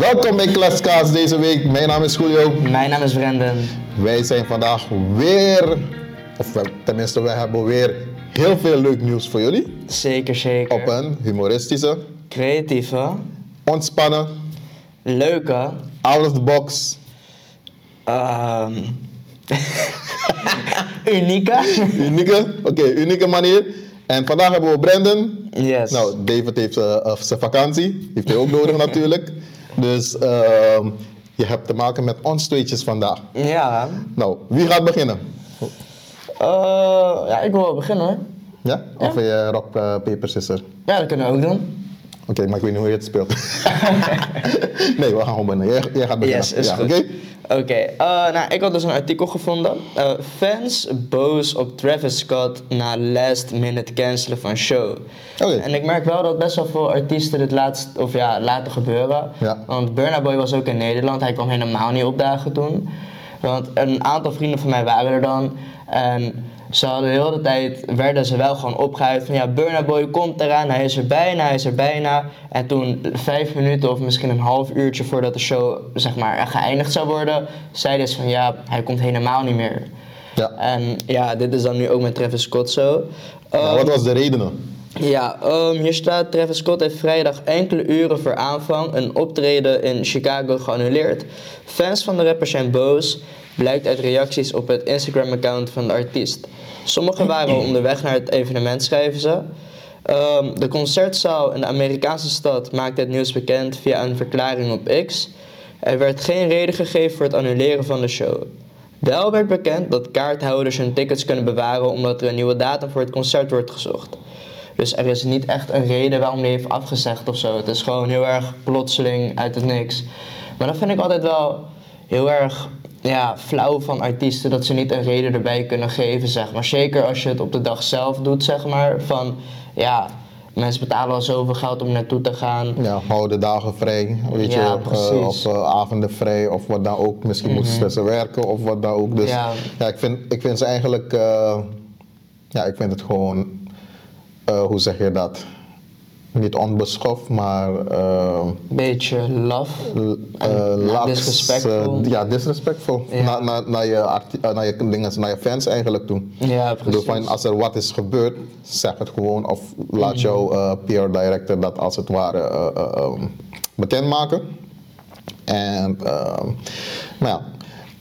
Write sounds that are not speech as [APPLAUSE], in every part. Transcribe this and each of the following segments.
Welkom bij Klaskaas deze week. Mijn naam is Julio. Mijn naam is Brendan. Wij zijn vandaag weer, of wel, tenminste, wij hebben weer heel veel leuk nieuws voor jullie. Zeker, zeker. Op een humoristische, Creatieve, ontspannen, leuke, out of the box, ehm, [LAUGHS] unieke. unieke, oké, unieke manier. En vandaag hebben we Brandon. Yes. Nou, David heeft eh, zijn vakantie, heeft hij ook nodig [LAUGHS] natuurlijk. Dus ehm, je hebt te maken met ons tweetjes vandaag. Ja. Nou, wie gaat beginnen? Eh, ja, ik wil wel beginnen hoor. Ja? Of je rock, eh, paper, scissors? Ja, dat kunnen we ook doen. Oké, maar ik weet niet hoe je het speelt. [LAUGHS] nee, we gaan gewoon beginnen. Jij, jij gaat beginnen. Yes, is ja, goed. Oké? Oké, eh, nou, ik had dus een artikel gevonden. Eh, fans boos op Travis Scott na last minute cancelen van show. Oké. En ik merk wel dat best wel veel artiesten dit laatst, of ja, laten gebeuren. Ja. Want Burna Boy was ook in Nederland, hij kwam helemaal niet opdagen toen. Want een aantal vrienden van mij waren er dan. En ze hadden de hele tijd, werden ze wel gewoon opgehuid van ja, Burna Boy komt eraan, hij is er bijna, hij is er bijna. En toen vijf minuten of misschien een half uurtje voordat de show zeg maar geëindigd zou worden, zeiden ze van ja, hij komt helemaal niet meer. Ja. En ja, dit is dan nu ook met Travis Scott zo. Nou, Ehm, wat was de redenen? ja, ehm, hier staat Travis Scott heeft vrijdag enkele uren voor aanvang een optreden in Chicago geannuleerd. Fans van de rapper zijn boos, blijkt uit reacties op het Instagram-account van de artiest. Sommigen waren al [CLEARS THROAT] onderweg naar het evenement, schrijven ze. Ehm, de concertzaal in de Amerikaanse stad maakte het nieuws bekend via een verklaring op X. Er werd geen reden gegeven voor het annuleren van de show. Wel werd bekend dat kaarthouders hun tickets kunnen bewaren omdat er een nieuwe datum voor het concert wordt gezocht. Dus er is niet echt een reden waarom die heeft afgezegd of zo. Het is gewoon heel erg plotseling uit het niks. Maar dat vind ik altijd wel heel erg ja, flauw van artiesten dat ze niet een reden erbij kunnen geven, zeg maar. Zeker als je het op de dag zelf doet, zeg maar. Van ja, mensen betalen al zoveel geld om naartoe te gaan. Ja, hou de dagen vrij, weet Ja, je, eh, of eh, avonden vrij, of wat dan ook. Misschien moeten ze werken, of wat dan ook. Dus ja, Ja. ik, vind, ik vind ze eigenlijk, eh, ja, ik vind het gewoon, hoe zeg je dat? Niet onbeschoft, maar eh, Beetje love. eh, Ja, disrespectful. ja. Naar, naar, naar, je eh, naar, je dingen, naar je fans eigenlijk toe. Ja, precies. van, als er wat is gebeurd, zeg het gewoon. Of laat jouw eh, PR director dat als het ware eh, eh, ehm, bekendmaken. En, ehm, maar ja,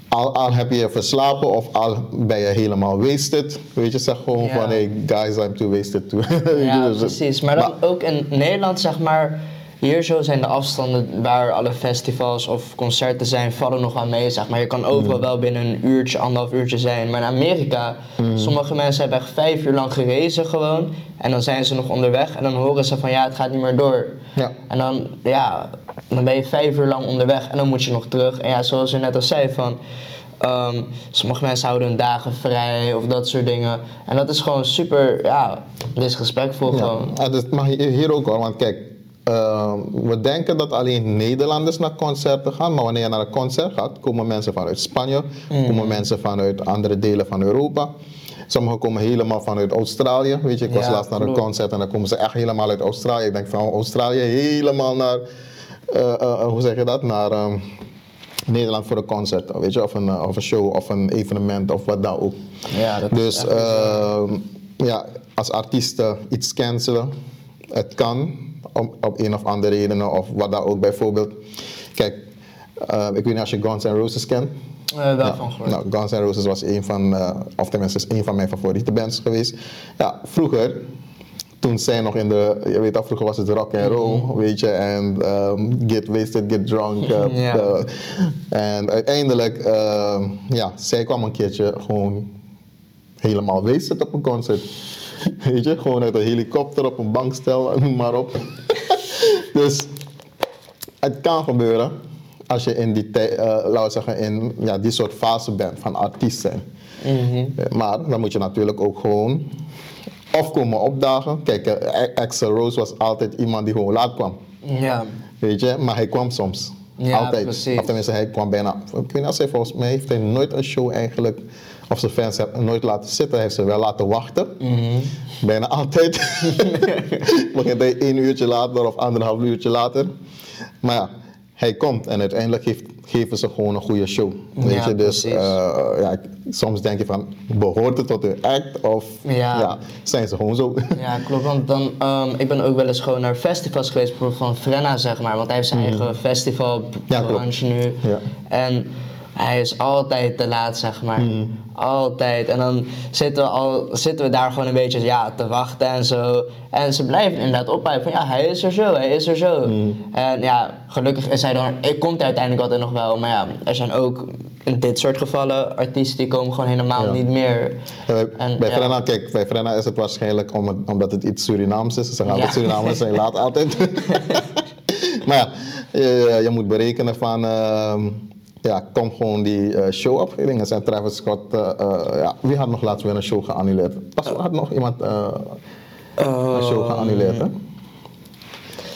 al, al heb je verslapen of al ben je helemaal wasted. Weet je, zeg gewoon Ja. van hey guys, I'm too wasted to. Ja, [LAUGHS] Dus, precies. Maar dan ook in Nederland, zeg maar, hier zo zijn de afstanden waar alle festivals of concerten zijn, vallen nog wel mee, zeg maar. Je kan overal wel binnen een uurtje, anderhalf uurtje zijn. Maar in Amerika, sommige mensen hebben echt vijf uur lang gerezen gewoon. En dan zijn ze nog onderweg en dan horen ze van ja, het gaat niet meer door. Ja. En dan, ja, dan ben je vijf uur lang onderweg en dan moet je nog terug. En ja, zoals je net al zei, van... ehm, sommige mensen houden hun dagen vrij of dat soort dingen. En dat is gewoon super, ja, disrespectvol Ja, gewoon. en dat mag je hier ook hoor, want kijk, eh, we denken dat alleen Nederlanders naar concerten gaan, maar wanneer je naar een concert gaat, komen mensen vanuit Spanje, komen mensen vanuit andere delen van Europa. Sommigen komen helemaal vanuit Australië. Weet je, ik was Ja, laatst naar een concert en dan komen ze echt helemaal uit Australië. Ik denk van Australië helemaal naar, hoe zeg je dat, naar ehm, Nederland voor een concert. Weet je, of een, eh, of een show of een evenement of wat dan ook. Ja, dat Dus ehm, ja, als artiesten iets cancelen, het kan om, op een of andere redenen of wat dan ook bijvoorbeeld. Kijk, eh, ik weet niet als je Guns N' Roses kent. Eh, wel van gehoord. Nou, Guns N' Roses was een van, eh, of tenminste is een van mijn favoriete bands geweest. Ja, vroeger, toen zij nog in de, je weet vroeger was het rock and roll, weet je, en ehm, get wasted, get drunk. eh, [LAUGHS] eh, en uiteindelijk, ehm, ja, zij kwam een keertje gewoon helemaal wasted op een concert. [LAUGHS] Weet je, gewoon uit een helikopter op een bankstel, [LAUGHS] noem maar op. dus het kan gebeuren als je in die, eh, laten we zeggen, in ja, die soort fase bent van artiest zijn. Mhm. Maar dan moet je natuurlijk ook gewoon of komen opdagen. Kijk, eh, Axel Rose was altijd iemand die gewoon laat kwam. Ja. Weet je, maar hij kwam soms. Ja, altijd. precies. Of tenminste, hij kwam bijna. Ik weet niet hij volgens mij heeft hij nooit een show eigenlijk. Of zijn fans hebben nooit laten zitten. Hij heeft ze wel laten wachten. Mhm. Bijna altijd. [LAUGHS] Begint hij één uurtje later of anderhalf uurtje later. Maar ja, hij komt en uiteindelijk geven ze gewoon een goede show. Weet Ja, je, dus eh, ja, soms denk je van, behoort het tot hun act of Ja. ja, zijn ze gewoon zo? Ja, klopt. Want dan, ehm, ik ben ook wel eens gewoon naar festivals geweest, bijvoorbeeld van Frenna, zeg maar. Want hij heeft zijn eigen festivalbranche nu. Ja. En hij is altijd te laat, zeg maar. Altijd. En dan zitten we, al, zitten we daar gewoon een beetje ja, te wachten en zo. En ze blijven inderdaad ophypen van ja, hij is er zo, hij is er zo. En ja, gelukkig is hij dan, ik komt uiteindelijk altijd nog wel. Maar ja, er zijn ook in dit soort gevallen artiesten die komen gewoon helemaal Ja. niet meer. Eh, En, bij ja. Frenna, kijk, bij Frenna is het waarschijnlijk om het- omdat het iets Surinaams is. Ze gaan Ja. altijd Surinamers zijn laat altijd. [LAUGHS] [LAUGHS] maar ja, je, je moet berekenen van, ehm, ja, kom gewoon die eh, show op. Dingen zijn Travis Scott, eh, eh, ja, wie had nog laatst weer een show geannuleerd? Was, had nog iemand een show geannuleerd, hè?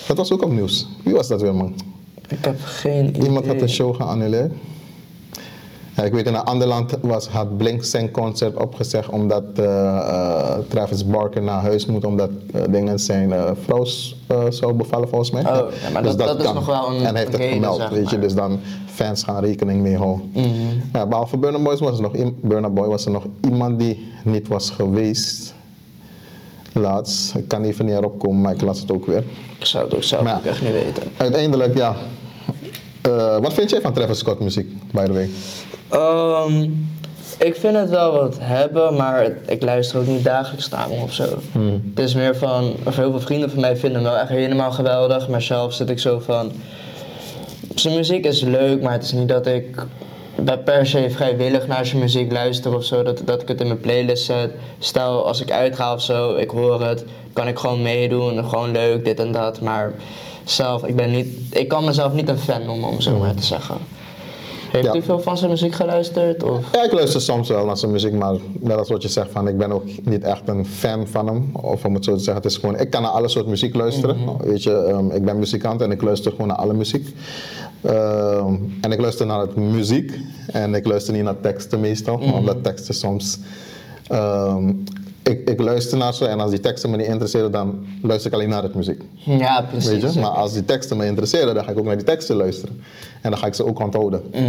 Dat was ook op nieuws. Wie was dat weer, man? Ik heb geen idee. Iemand had een show geannuleerd. Ik weet in een ander land was, had Blink zijn concert opgezegd omdat eh, eh, Travis Barker naar huis moet omdat eh, dingen zijn vrouw zou bevallen volgens mij. Oh, ja, maar dat- dat is nog wel een En heeft het gemeld, zeg weet je, dus dan fans gaan rekening mee houden. Mhm. ja, behalve Burna Boy was er nog, Burna Boy was er nog iemand die niet was geweest. Laatst, ik kan even niet erop komen, maar ik las het ook weer. Ik zou het ook zelf Maar ook echt niet weten. Uiteindelijk, ja. Wat vind jij van Travis Scott muziek, by the way? Ehm, ik vind het wel wat hebben, maar ik luister ook niet dagelijks naar hem of zo. Hmm. Het is meer van, of heel veel vrienden van mij vinden hem wel echt helemaal geweldig, maar zelf zit ik zo van. Zijn muziek is leuk, maar het is niet dat ik bij per se vrijwillig naar zijn muziek luister of zo, dat, dat ik het in mijn playlist zet. Stel, als ik uitga of zo, ik hoor het, kan ik gewoon meedoen, gewoon leuk, dit en dat, maar zelf, ik ben niet, ik kan mezelf niet een fan noemen, om zo maar te zeggen. Heeft u veel van zijn muziek geluisterd? Of? Ja, ik luister soms wel naar zijn muziek, maar net als wat je zegt, van, ik ben ook niet echt een fan van hem. Of om het zo te zeggen, het is gewoon, ik kan naar alle soort muziek luisteren. Weet je, ehm, ik ben muzikant en ik luister gewoon naar alle muziek. Ehm, en ik luister naar het muziek en ik luister niet naar teksten meestal, omdat teksten soms... ehm, ik, ik luister naar ze en als die teksten me niet interesseren, dan luister ik alleen naar het muziek. Ja, precies. Weet je? Maar als die teksten me interesseren, dan ga ik ook naar die teksten luisteren. En dan ga ik ze ook onthouden. Mhm.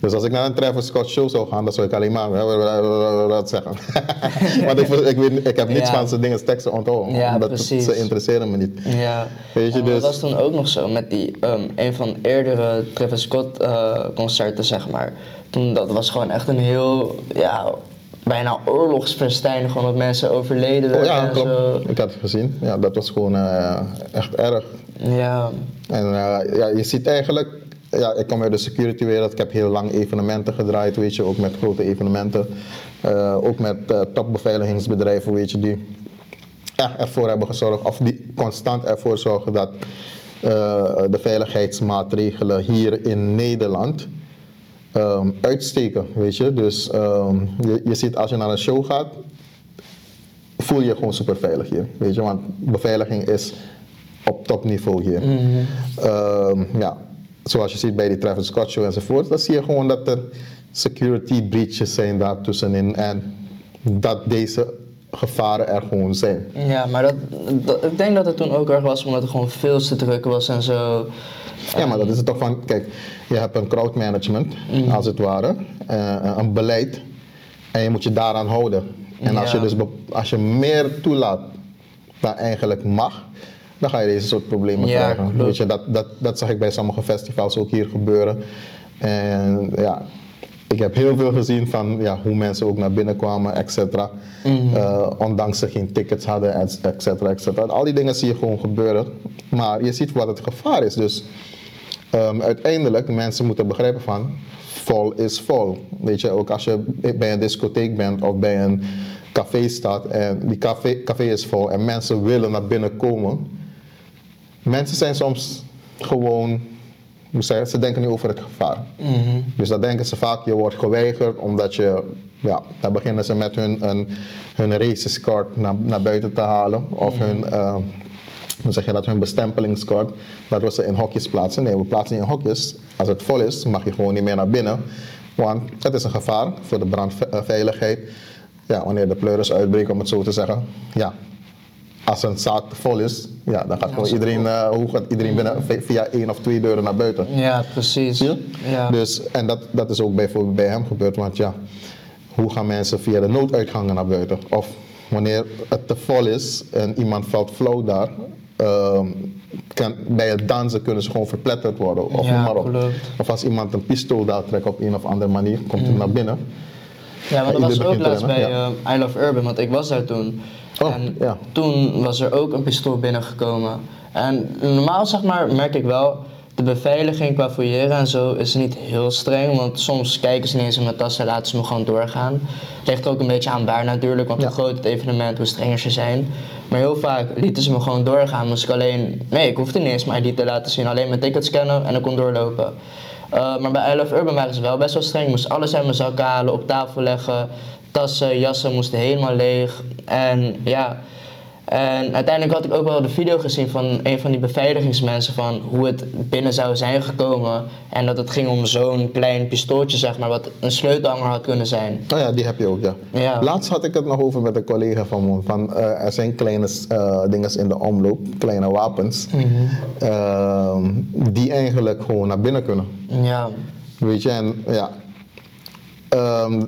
Dus als ik naar een Travis Scott show zou gaan, dan zou ik alleen maar [LAUGHS] dat zeggen. [LAUGHS] Want ik, ik, weet, ik heb niets Ja. van zijn dingen teksten onthouden. Ja, omdat precies. ze interesseren me niet. Ja. Weet je, En dat dus- was toen ook nog zo met die, ehm, een van de eerdere Travis Scott eh, concerten, zeg maar. Toen, dat was gewoon echt een heel, ja, bijna oorlogsfestijn, gewoon dat mensen overleden Oh werden ja, en zo. Ik had het gezien. Ja, dat was gewoon eh, echt erg. Ja, En eh, ja, je ziet eigenlijk, ja, ik kom uit de security wereld. Ik heb heel lang evenementen gedraaid, weet je, ook met grote evenementen. Eh, ook met topbeveiligingsbedrijven, weet je, die echt ervoor hebben gezorgd, of die constant ervoor zorgen dat de veiligheidsmaatregelen hier in Nederland ehm, uitsteken, weet je. Dus ehm, je, je ziet als je naar een show gaat, voel je je gewoon super veilig hier, weet je. Want beveiliging is op topniveau hier. Ehm, ja, zoals je ziet bij die Travis Scott show enzovoort, dan zie je gewoon dat er security breaches zijn daartussenin en dat deze gevaren er gewoon zijn. ja maar dat, dat- ik denk dat het toen ook erg was omdat het gewoon veel te druk was en zo. Ja, maar dat is het toch van, kijk, je hebt een crowd management, Mm. als het ware, eh, een beleid, en je moet je daaraan houden. En als, je dus als je meer toelaat dan eigenlijk mag, dan ga je deze soort problemen Ja, krijgen. klopt. Weet je, dat, dat, dat zag ik bij sommige festivals ook hier gebeuren. En ja, ik heb heel veel gezien van ja, hoe mensen ook naar binnen kwamen, et cetera. Mhm. Eh, ondanks ze geen tickets hadden, et et cetera, et cetera. Al die dingen zie je gewoon gebeuren. Maar je ziet wat het gevaar is. Dus Ehm, uiteindelijk, mensen moeten begrijpen van, vol is vol. Weet je, ook als je bij een discotheek bent of bij een café staat en die café, café is vol en mensen willen naar binnen komen. Mensen zijn soms gewoon, hoe je, het, ze denken niet over het gevaar. Dus dan denken ze vaak, je wordt geweigerd omdat je, ja, dan beginnen ze met hun, een, hun raceskart naar, naar buiten te halen of hun... eh, hoe zeg je dat, hun bestempelingskaart, dat we ze in hokjes plaatsen. Nee, we plaatsen niet in hokjes. Als het vol is, mag je gewoon niet meer naar binnen. Want het is een gevaar voor de brandveiligheid. Ja, wanneer de pleuris uitbreken, om het zo te zeggen. Ja, als een zaak te vol is, ja, dan gaat gewoon iedereen, eh, hoe gaat iedereen binnen vi- via één of twee deuren naar buiten. Ja, precies. Ja. Dus, en dat, dat is ook bijvoorbeeld bij hem gebeurd, want ja, hoe gaan mensen via de nooduitgangen naar buiten? Of wanneer het te vol is en iemand valt flauw daar, ehm, kan, bij het dansen kunnen ze gewoon verpletterd worden. Of, Ja, maar op. of als iemand een pistool daar trekt op een of andere manier, komt hij naar binnen. Ja, want dat was ook laatst bij eh, I Love Urban, want ik was daar toen. Oh, en ja. toen was er ook een pistool binnengekomen. En normaal zeg maar, merk ik wel, de beveiliging qua fouilleren en zo is niet heel streng. Want soms kijken ze niet eens in mijn tas en laten ze me gewoon doorgaan. Ligt ook een beetje aan waar natuurlijk, want Ja. hoe groot het evenement, hoe strenger ze zijn. Maar heel vaak lieten ze me gewoon doorgaan. Moest ik alleen, nee ik hoefde niet eens mijn ID te laten zien. Alleen mijn ticket scannen en ik kon doorlopen. Uh, maar bij I Love Urban waren ze wel best wel streng. Ik moest alles uit mijn zakken halen, op tafel leggen. Tassen, jassen moesten helemaal leeg. En ja, en uiteindelijk had ik ook wel de video gezien van een van die beveiligingsmensen van hoe het binnen zou zijn gekomen. En dat het ging om zo'n klein pistooltje, zeg maar, wat een sleutelhanger had kunnen zijn. Oh ja, die heb je ook, ja. Ja. Laatst had ik het nog over met een collega van me. Van, eh, er zijn kleine eh, dingen in de omloop, kleine wapens, ehm, die eigenlijk gewoon naar binnen kunnen. Ja, Weet je, en ja, ehm,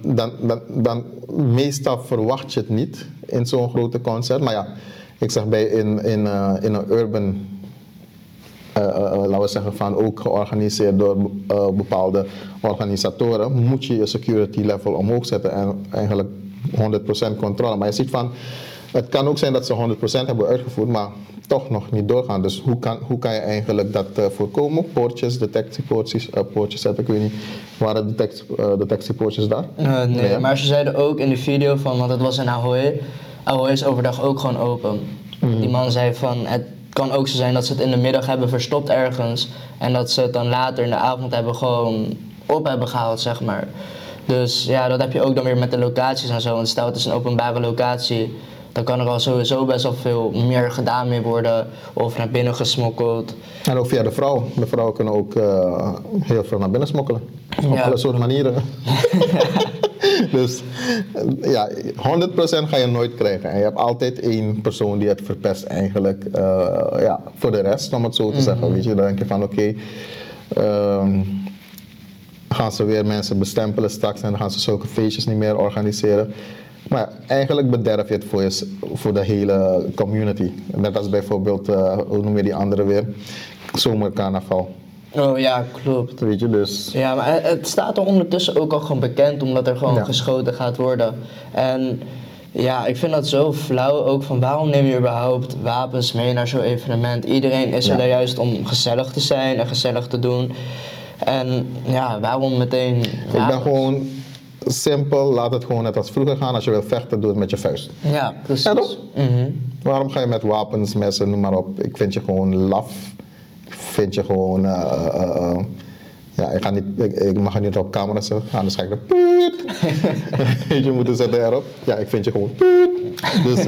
dan, meestal verwacht je het niet in zo'n grote concert. Maar ja, ik zeg bij in, in, eh, in een urban, eh, laten we zeggen van ook georganiseerd door bepaalde organisatoren, moet je je security level omhoog zetten en eigenlijk 100% controle. Maar je ziet van, het kan ook zijn dat ze 100% hebben uitgevoerd, maar toch nog niet doorgaan. Dus hoe kan, hoe kan je eigenlijk dat eh, voorkomen? Poortjes, detectiepoortjes, eh, poortjes zetten, ik weet niet. Waren detect, eh, detectiepoortjes daar? Nee, hè? maar ze zeiden ook in de video van, want het was in Ahoy. Ahoy is overdag ook gewoon open. Die man zei van, het kan ook zo zijn dat ze het in de middag hebben verstopt ergens. En dat ze het dan later in de avond hebben gewoon op hebben gehaald, zeg maar. Dus ja, dat heb je ook dan weer met de locaties en zo. Want stel het is een openbare locatie, dan kan er al sowieso best wel veel meer gedaan mee worden. Of naar binnen gesmokkeld. En ook via de vrouw. De vrouwen kunnen ook eh, heel veel naar binnen smokkelen. Op Ja. alle soorten manieren. [LAUGHS] dus ja, 100% ga je nooit krijgen. En je hebt altijd één persoon die het verpest eigenlijk. eh, ja, voor de rest, om het zo te zeggen. Weet je, dan denk je van oké. ehm, gaan ze weer mensen bestempelen straks en dan gaan ze zulke feestjes niet meer organiseren. Maar eigenlijk bederf je het voor, je, voor de hele community. Net als bijvoorbeeld, eh, hoe noem je die andere weer? Zomercarnaval. Oh ja, klopt. Weet je, dus. Ja, maar het- het staat er ondertussen ook al gewoon bekend, omdat er gewoon Ja. geschoten gaat worden. En ja, ik vind dat zo flauw ook van waarom neem je überhaupt wapens mee naar zo'n evenement? Iedereen is er Ja. juist om gezellig te zijn en gezellig te doen. En ja, waarom meteen Ik ben gewoon simpel, laat het gewoon net als vroeger gaan. Als je wil vechten, doe het met je vuist. Ja, precies. Ja, toch? Mhm. Waarom ga je met wapens, messen, noem maar op? Ik vind je gewoon laf. Ik vind je gewoon. eh, eh, eh, ja, ik, ga niet, ik, ik mag het niet op camera zeggen, anders ga ik er puut. [LAUGHS] Je, moeten zetten erop. Ja, ik vind je gewoon puut. Dus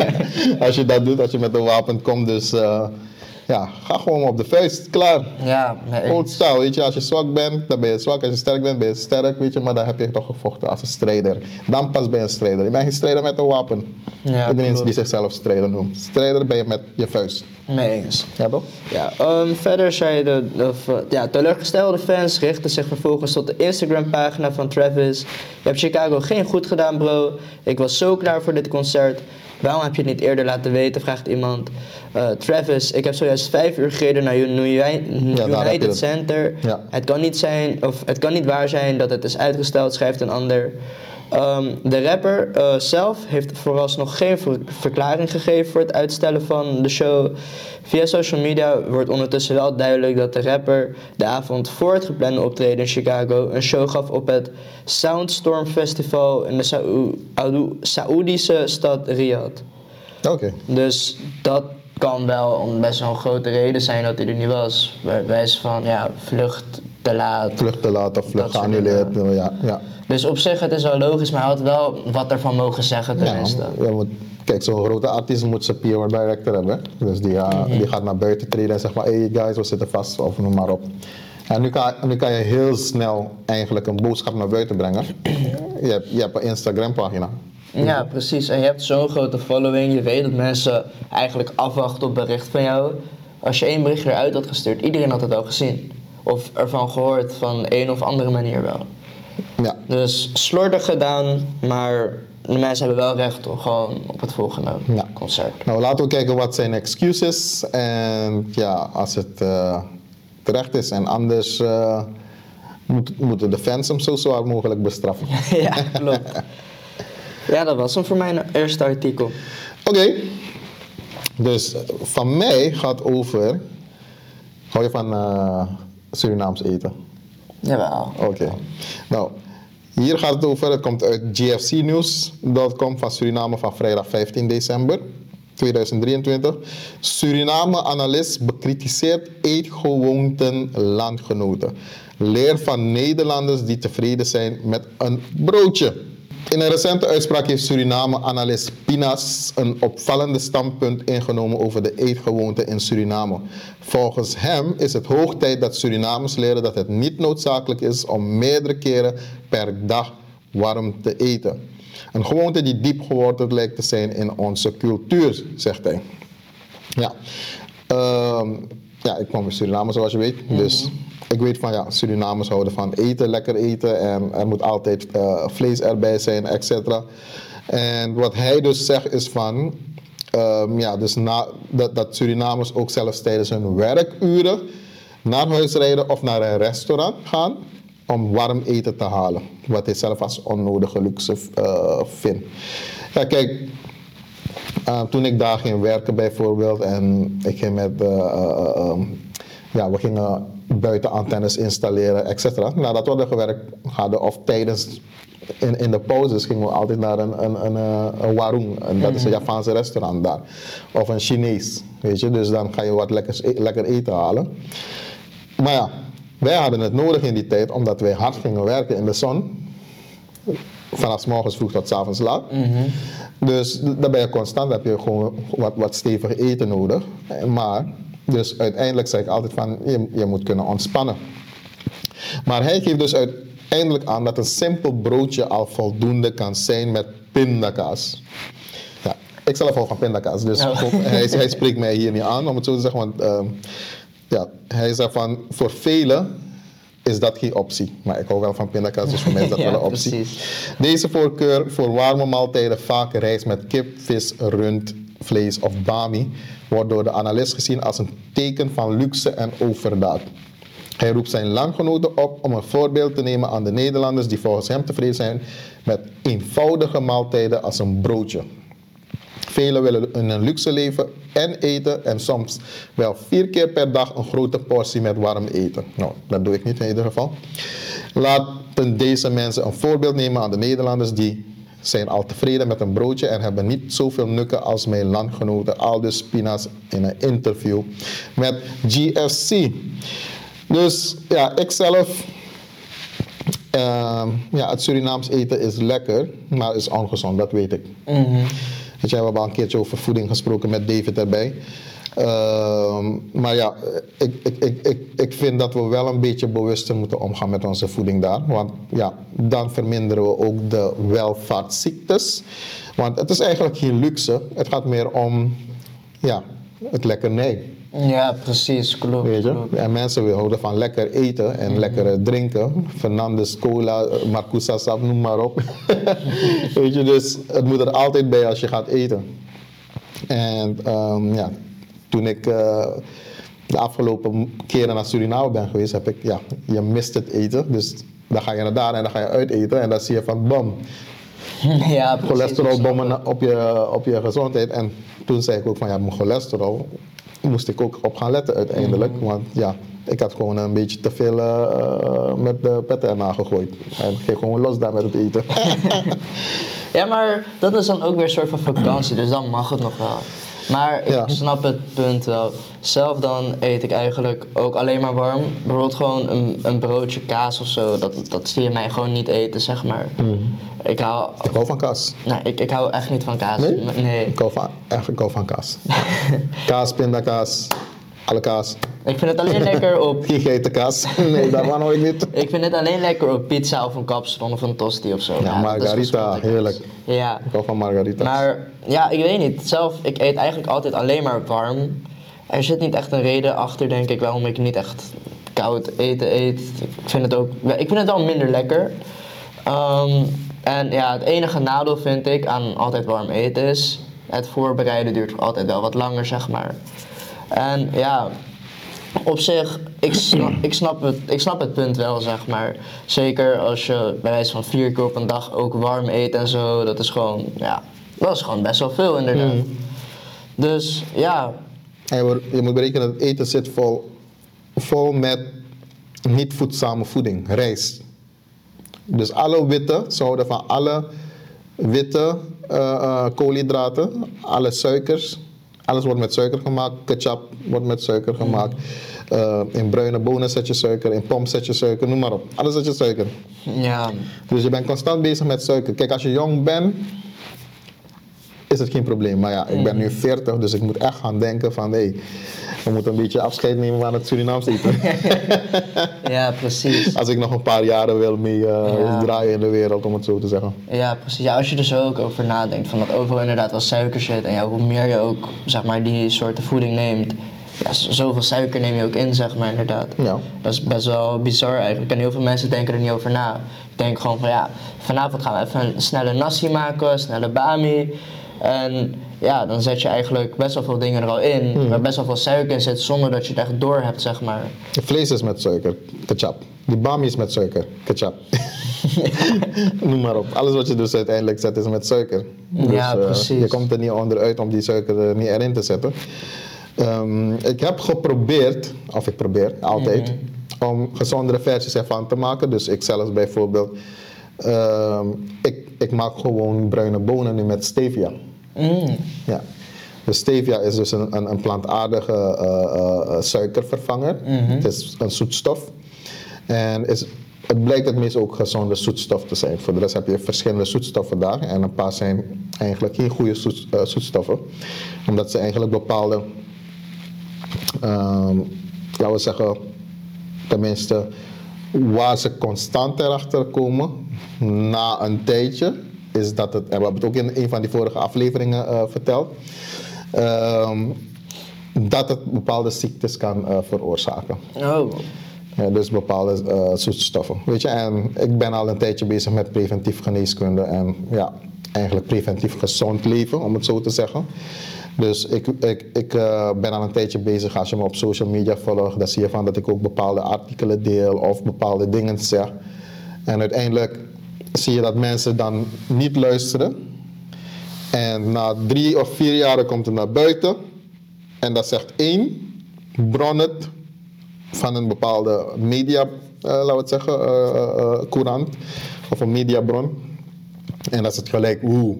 [LAUGHS] als je dat doet, als je met een wapen komt, dus ja, ga gewoon op de vuist, klaar. Ja, nee, Old style, weet je, als je zwak bent, dan ben je zwak. Als je sterk bent, ben je sterk, weet je, maar dan heb je toch gevochten als een strijder. Dan pas ben je een strijder. Je bent geen strijder met een wapen. Ja, Iedereen die zichzelf strijder noemt. Strijder ben je met je vuist. mee eens. Ja, toch? Ja, ehm, verder zei de, eh, ja, teleurgestelde fans richten zich vervolgens tot de Instagram-pagina van Travis. Je hebt Chicago geen goed gedaan, bro. Ik was zo klaar voor dit concert. Waarom heb je het niet eerder laten weten, vraagt iemand. Eh, Travis, ik heb zojuist vijf uur gereden naar je United het. Center. Ja. Het kan niet zijn, of het kan niet waar zijn dat het is uitgesteld, schrijft een ander. Ehm, de rapper eh, zelf heeft vooralsnog geen ver- verklaring gegeven voor het uitstellen van de show. Via social media wordt ondertussen wel duidelijk dat de rapper de avond voor het geplande optreden in Chicago een show gaf op het Soundstorm Festival in de Saoe- Aoe- Saoedische stad Riyadh. Oké. Dus dat kan wel een best wel een grote reden zijn dat hij er niet was. Bij wijze van ja, vlucht te laat. Vlucht te laat of vlucht geannuleerd. Ja, ja. Dus op zich, het is wel logisch, maar hij had wel wat ervan mogen zeggen tenminste. Ja, kijk, zo'n grote artiest moet zijn PR director hebben. Dus die, uh, die gaat naar buiten treden en zegt maar, hey guys, we zitten vast, of noem maar op. En nu kan, nu kan je heel snel eigenlijk een boodschap naar buiten brengen. Je hebt, je hebt een Instagram pagina. Ja, precies. En je hebt zo'n grote following. Je weet dat mensen eigenlijk afwachten op bericht van jou. Als je één bericht eruit had gestuurd, iedereen had het al gezien. Of ervan gehoord van een of andere manier wel. Ja, Dus slordig gedaan, maar de mensen hebben wel recht om gewoon op het volgende Ja. concert. nou laten we kijken wat zijn excuses. En ja, als het eh, terecht is en anders eh, moet- moeten de fans hem zo zwaar mogelijk bestraffen. [LAUGHS] ja, klopt. Ja, dat was hem voor mijn eerste artikel. Oké, dus van mij gaat over. Hou je van eh, Surinaams eten? Jawel. Oké. Nou, hier gaat het over. Het komt uit gfcnews.com van Suriname van vrijdag 15 december 2023. Suriname-analyst bekritiseert eetgewoonten landgenoten. Leer van Nederlanders die tevreden zijn met een broodje. In een recente uitspraak heeft Suriname-analyst Pinas een opvallende standpunt ingenomen over de eetgewoonten in Suriname. Volgens hem is het hoog tijd dat Surinamers leren dat het niet noodzakelijk is om meerdere keren per dag warm te eten. Een gewoonte die diep geworteld lijkt te zijn in onze cultuur, zegt hij. Ja, Ehm, ja ik kom uit Suriname zoals je weet. Dus ik weet van ja, Surinamers houden van eten, lekker eten. En er moet altijd eh, vlees erbij zijn, et cetera. En wat hij dus zegt is van... ehm, ja, dus na, dat, dat Surinamers ook zelfs tijdens hun werkuren naar huis rijden of naar een restaurant gaan om warm eten te halen. Wat hij zelf als onnodige luxe eh, vindt. Ja, kijk, uh, toen ik daar ging werken bijvoorbeeld en ik ging met, uh, uh, ja, we gingen buiten antennes installeren, et cetera. Nadat we hadden gewerkt hadden of tijdens, in, in de pauzes gingen we altijd naar een, een, een, een warung, en dat is een Javaanse restaurant daar. Of een Chinees, weet je, dus dan ga je wat lekkers, lekker eten halen. Maar ja, wij hadden het nodig in die tijd omdat wij hard gingen werken in de zon. Vanaf morgens vroeg tot 's avonds laat. Dus dan ben je constant, heb je gewoon wat, wat stevig eten nodig. Maar, dus uiteindelijk zeg ik altijd van, je, je moet kunnen ontspannen. Maar hij geeft dus uiteindelijk aan dat een simpel broodje al voldoende kan zijn met pindakaas. Ja, ik zelf hou van pindakaas, dus [LAUGHS] Oh. hij, hij spreekt mij hier niet aan, om het zo te zeggen. Want ehm, ja, hij zegt van, voor velen is dat geen optie. Maar ik hou wel van pindakaas, dus voor mij is dat [LAUGHS] Ja, wel een optie. precies. Deze voorkeur voor warme maaltijden, vaak rijst met kip, vis, rund, vlees of bami, wordt door de analist gezien als een teken van luxe en overdaad. Hij roept zijn landgenoten op om een voorbeeld te nemen aan de Nederlanders die volgens hem tevreden zijn met eenvoudige maaltijden als een broodje. Velen willen in een luxe leven en eten en soms wel vier keer per dag een grote portie met warm eten. Nou, dat doe ik niet in ieder geval. Laten deze mensen een voorbeeld nemen aan de Nederlanders die zijn al tevreden met een broodje en hebben niet zoveel nukken als mijn landgenoten Aldus Spinas in een interview met GFC. Dus ja, ik zelf Ehm, ja, het Surinaams eten is lekker, maar is ongezond, dat weet ik. Weet je, we hebben al een keertje over voeding gesproken met David erbij. Ehm, maar ja, ik, ik, ik, ik, ik vind dat we wel een beetje bewuster moeten omgaan met onze voeding daar. Want ja, dan verminderen we ook de welvaartsziektes. Want het is eigenlijk geen luxe, het gaat meer om ja, het lekkernij. Ja, precies, klopt. Weet je? klopt. En mensen willen houden van lekker eten en lekker eh, drinken. Fernandes, cola, Marcusa sap, noem maar op. [LAUGHS] Weet je, dus het moet er altijd bij als je gaat eten. En ehm, ja, toen ik eh, de afgelopen keren naar Suriname ben geweest, heb ik, ja, je mist het eten. Dus dan ga je naar daar en dan ga je uit eten en dan zie je van bam, [LAUGHS] Ja, cholesterolbommen op je, op je gezondheid. En toen zei ik ook van ja, mijn cholesterol moest ik ook op gaan letten uiteindelijk. Want ja, ik had gewoon een beetje te veel eh, met de petten erna gegooid. En ik ging gewoon los daar met het eten. [LAUGHS] Ja, maar dat is dan ook weer een soort van vakantie, dus dan mag het nog wel. Maar ik snap het punt wel. Zelf dan eet ik eigenlijk ook alleen maar warm. Bijvoorbeeld gewoon een, een broodje kaas of zo. Dat, dat zie je mij gewoon niet eten, zeg maar. Ik hou... ik hou van kaas. Nee, ik, ik hou echt niet van kaas. Nee? Nee. Ik hou van, echt, ik hou van kaas. [LAUGHS] kaas, pindakaas. Alle kaas. Ik vind het alleen lekker op. [LAUGHS] Geen geitenkaas. Nee, daarvan hou ik niet. Ik vind het alleen lekker op pizza of een kapsalon of een tosti of zo. Ja, margarita, heerlijk. Ja. Ik hou van margarita. Maar ja, ik weet niet. Zelf, ik eet eigenlijk altijd alleen maar warm. Er zit niet echt een reden achter, denk ik, waarom ik niet echt koud eten eet. Ik vind het ook, ik vind het wel minder lekker. Ehm, en ja, het enige nadeel vind ik aan altijd warm eten is, het voorbereiden duurt altijd wel wat langer, zeg maar. En ja, op zich, ik snap, [CLEARS THROAT] ik, snap het, ik snap het punt wel, zeg maar. Zeker als je bij wijze van vier keer op een dag ook warm eet en zo. Dat is gewoon, ja, dat is gewoon best wel veel inderdaad. Dus ja, En je, moet berekenen dat het eten zit vol, vol met niet voedzame voeding, rijst. Dus alle witte, ze houden van alle witte eh, eh, koolhydraten, alle suikers. Alles wordt met suiker gemaakt. Ketchup wordt met suiker gemaakt. Eh, in bruine bonen zet je suiker, in pom zet je suiker, noem maar op. Alles zet je suiker. ja, Dus je bent constant bezig met suiker. Kijk, als je jong bent, is het geen probleem. Maar ja, ik ben nu 40, dus ik moet echt gaan denken van... hé, we moeten een beetje afscheid nemen van het Surinaams eten. [LAUGHS] ja, precies. als ik nog een paar jaren wil mee eh, Ja. draaien in de wereld, om het zo te zeggen. Ja, precies. Ja, als je er zo ook over nadenkt, van dat overal inderdaad wel suiker zit. En ja, hoe meer je ook, zeg maar, die soorten voeding neemt, ja, zoveel suiker neem je ook in, zeg maar, inderdaad. Ja. Dat is best wel bizar eigenlijk. En heel veel mensen denken er niet over na. Ik denk gewoon van, ja, vanavond gaan we even een snelle nasi maken, snelle bami. En ja, dan zet je eigenlijk best wel veel dingen er al in, waar best wel veel suiker in zit, zonder dat je het echt door hebt, zeg maar. Het vlees is met suiker, ketchup. Die bami is met suiker, ketchup. [LAUGHS] Noem maar op. Alles wat je dus uiteindelijk zet is met suiker. Dus, Ja, eh, precies. je komt er niet onderuit om die suiker er niet erin te zetten. Ehm, ik heb geprobeerd, of ik probeer altijd, om gezondere versies ervan te maken. Dus ik zelfs bijvoorbeeld, ehm, ik, ik maak gewoon bruine bonen nu met stevia. Mm. Ja. Dus stevia is dus een, een, een plantaardige eh, eh, eh, suikervervanger. Het is een zoetstof. En is, het blijkt het meest ook gezonde zoetstof te zijn. Voor de rest heb je verschillende zoetstoffen daar. En een paar zijn eigenlijk geen goede zoet, zoetstoffen. Omdat ze eigenlijk bepaalde, ehm, laten we zeggen, tenminste, waar ze constant erachter komen na een tijdje, is dat het, en we hebben het ook in een van die vorige afleveringen eh, verteld, ehm, dat het bepaalde ziektes kan eh, veroorzaken. Oh, dus bepaalde eh, zoetstoffen. Weet je, en ik ben al een tijdje bezig met preventief geneeskunde en ja, eigenlijk preventief gezond leven, om het zo te zeggen. Dus ik, ik, ik ben al een tijdje bezig. Als je me op social media volgt, dan zie je van dat ik ook bepaalde artikelen deel of bepaalde dingen zeg. En uiteindelijk zie je dat mensen dan niet luisteren. En na drie of vier jaar komt het naar buiten. En dat zegt één bron het van een bepaalde media, eh, laten we het zeggen, courant of een mediabron. En dat is het gelijk, oeh,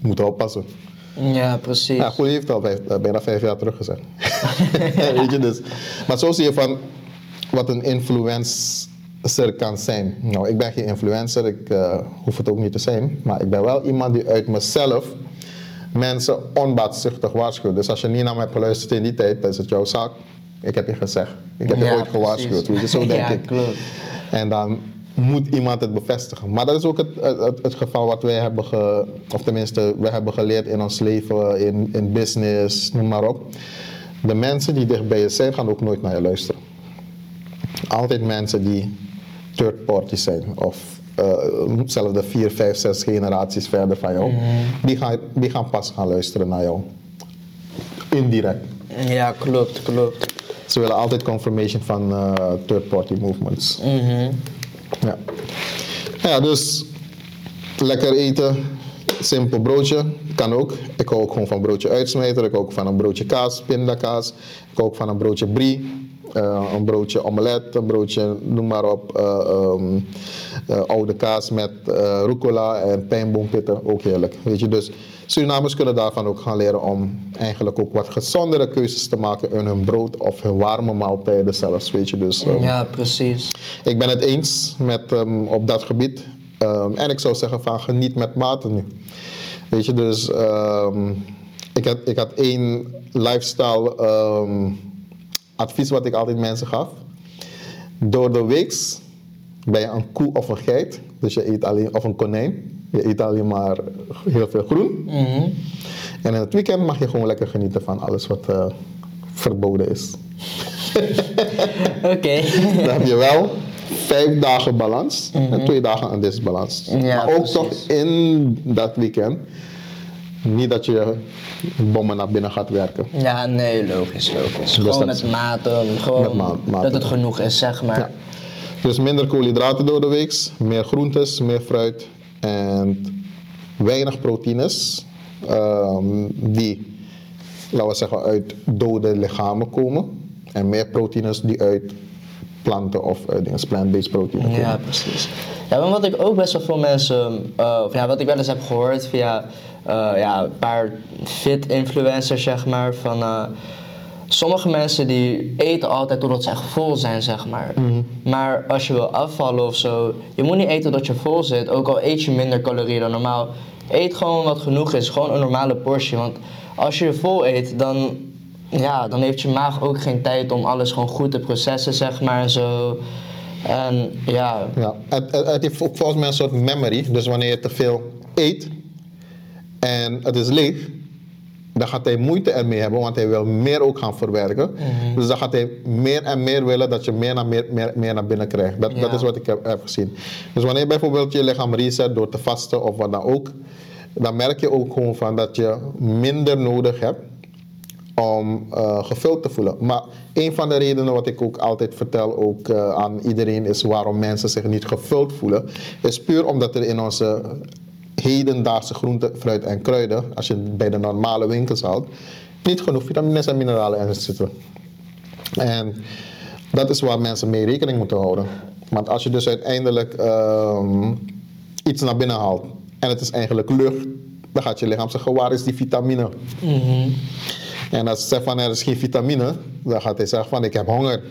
we moeten oppassen. ja, precies. Ja, goed, heeft al vijf, bijna vijf jaar terug gezegd. [LAUGHS] Weet je dus. Maar zo zie je van wat een influencer kan zijn. Nou, ik ben geen influencer, ik eh, hoef het ook niet te zijn. Maar ik ben wel iemand die uit mezelf mensen onbaatzuchtig waarschuwt. Dus als je niet naar mij hebt geluisterd in die tijd, dan is het jouw zaak. Ik heb je gezegd. Ik heb je Ja, ooit gewaarschuwd. Weet je, zo denk Ja, ik. klopt. En dan moet iemand het bevestigen. Maar dat is ook het, het, het, het geval wat wij hebben, ge, of tenminste, wij hebben geleerd in ons leven, in, in business, noem maar op. De mensen die dicht bij je zijn, gaan ook nooit naar je luisteren. Altijd mensen die third party zijn, of eh, zelfs de vier, vijf, zes generaties verder van jou, die, gaan, die gaan pas gaan luisteren naar jou. Indirect. Ja, klopt, klopt. Ze willen altijd confirmation van eh, third party movements. Mhm. Ja. ja, dus lekker eten, simpel broodje, kan ook. Ik hou ook gewoon van broodje uitsmijter, ik hou ook van een broodje kaas, pindakaas. Ik hou ook van een broodje brie, eh, een broodje omelet, een broodje, noem maar op, eh, ehm, eh, oude kaas met rucola en pijnboompitten, ook heerlijk. Weet je, dus Surinamers kunnen daarvan ook gaan leren om eigenlijk ook wat gezondere keuzes te maken in hun brood of hun warme maaltijden zelfs, weet je. Dus, ehm, Ja, precies. ik ben het eens met, ehm, op dat gebied. En ik zou zeggen van geniet met mate nu. Weet je, dus ik, had, ik had één lifestyle advies wat ik altijd mensen gaf. Door de week ben je een koe of een geit. Dus je eet alleen, of een konijn. Je eet alleen maar heel veel groen. Mhm. En in het weekend mag je gewoon lekker genieten van alles wat eh, verboden is. Oké. [LAUGHS] Dan heb je wel vijf dagen balans en twee dagen aan disbalans. Mhm. Ja, maar ook precies. toch in dat weekend. Niet dat je bommen naar binnen gaat werken. Ja, nee, logisch, logisch. Dus gewoon met maten, gewoon Met ma- maten. dat het genoeg is, zeg maar. Ja. Dus minder koolhydraten door de week, meer groentes, meer fruit en weinig proteïnes ehm, die, laten we zeggen, uit dode lichamen komen. En meer proteïnes die uit planten of dingen, plant-based proteïnen komen. Ja, precies. Ja, maar wat ik ook best wel veel mensen, eh, of ja, wat ik wel eens heb gehoord via eh, ja, een paar fit influencers, zeg maar, van eh, sommige mensen die eten altijd totdat ze echt vol zijn, zeg maar. Maar als je wil afvallen of zo, je moet niet eten tot je vol zit, ook al eet je minder calorieën dan normaal. Eet gewoon wat genoeg is, gewoon een normale portie. Want als je je vol eet, dan, ja, dan heeft je maag ook geen tijd om alles gewoon goed te processen, zeg maar, en zo. En ja, Ja, het, het, het heeft volgens mij een soort memory. Dus wanneer je te veel eet en het is leeg, dan gaat hij moeite ermee hebben, want hij wil meer ook gaan verwerken. Dus dan gaat hij meer en meer willen dat je meer naar, meer, meer, meer naar binnen krijgt. Dat, dat is wat ik heb, heb gezien. Dus wanneer je bijvoorbeeld je lichaam reset door te vasten of wat dan ook, dan merk je ook gewoon van dat je minder nodig hebt om eh, gevuld te voelen. Maar een van de redenen wat ik ook altijd vertel ook, eh, aan iedereen is waarom mensen zich niet gevuld voelen, is puur omdat er in onze hedendaagse groenten, fruit en kruiden, als je het bij de normale winkels haalt, niet genoeg vitamines en mineralen in zitten. En dat is waar mensen mee rekening moeten houden. Want als je dus uiteindelijk ehm, iets naar binnen haalt en het is eigenlijk lucht, dan gaat je lichaam zeggen, waar is die vitamine? En als ze zegt van er is geen vitamine, dan gaat hij zeggen van ik heb honger.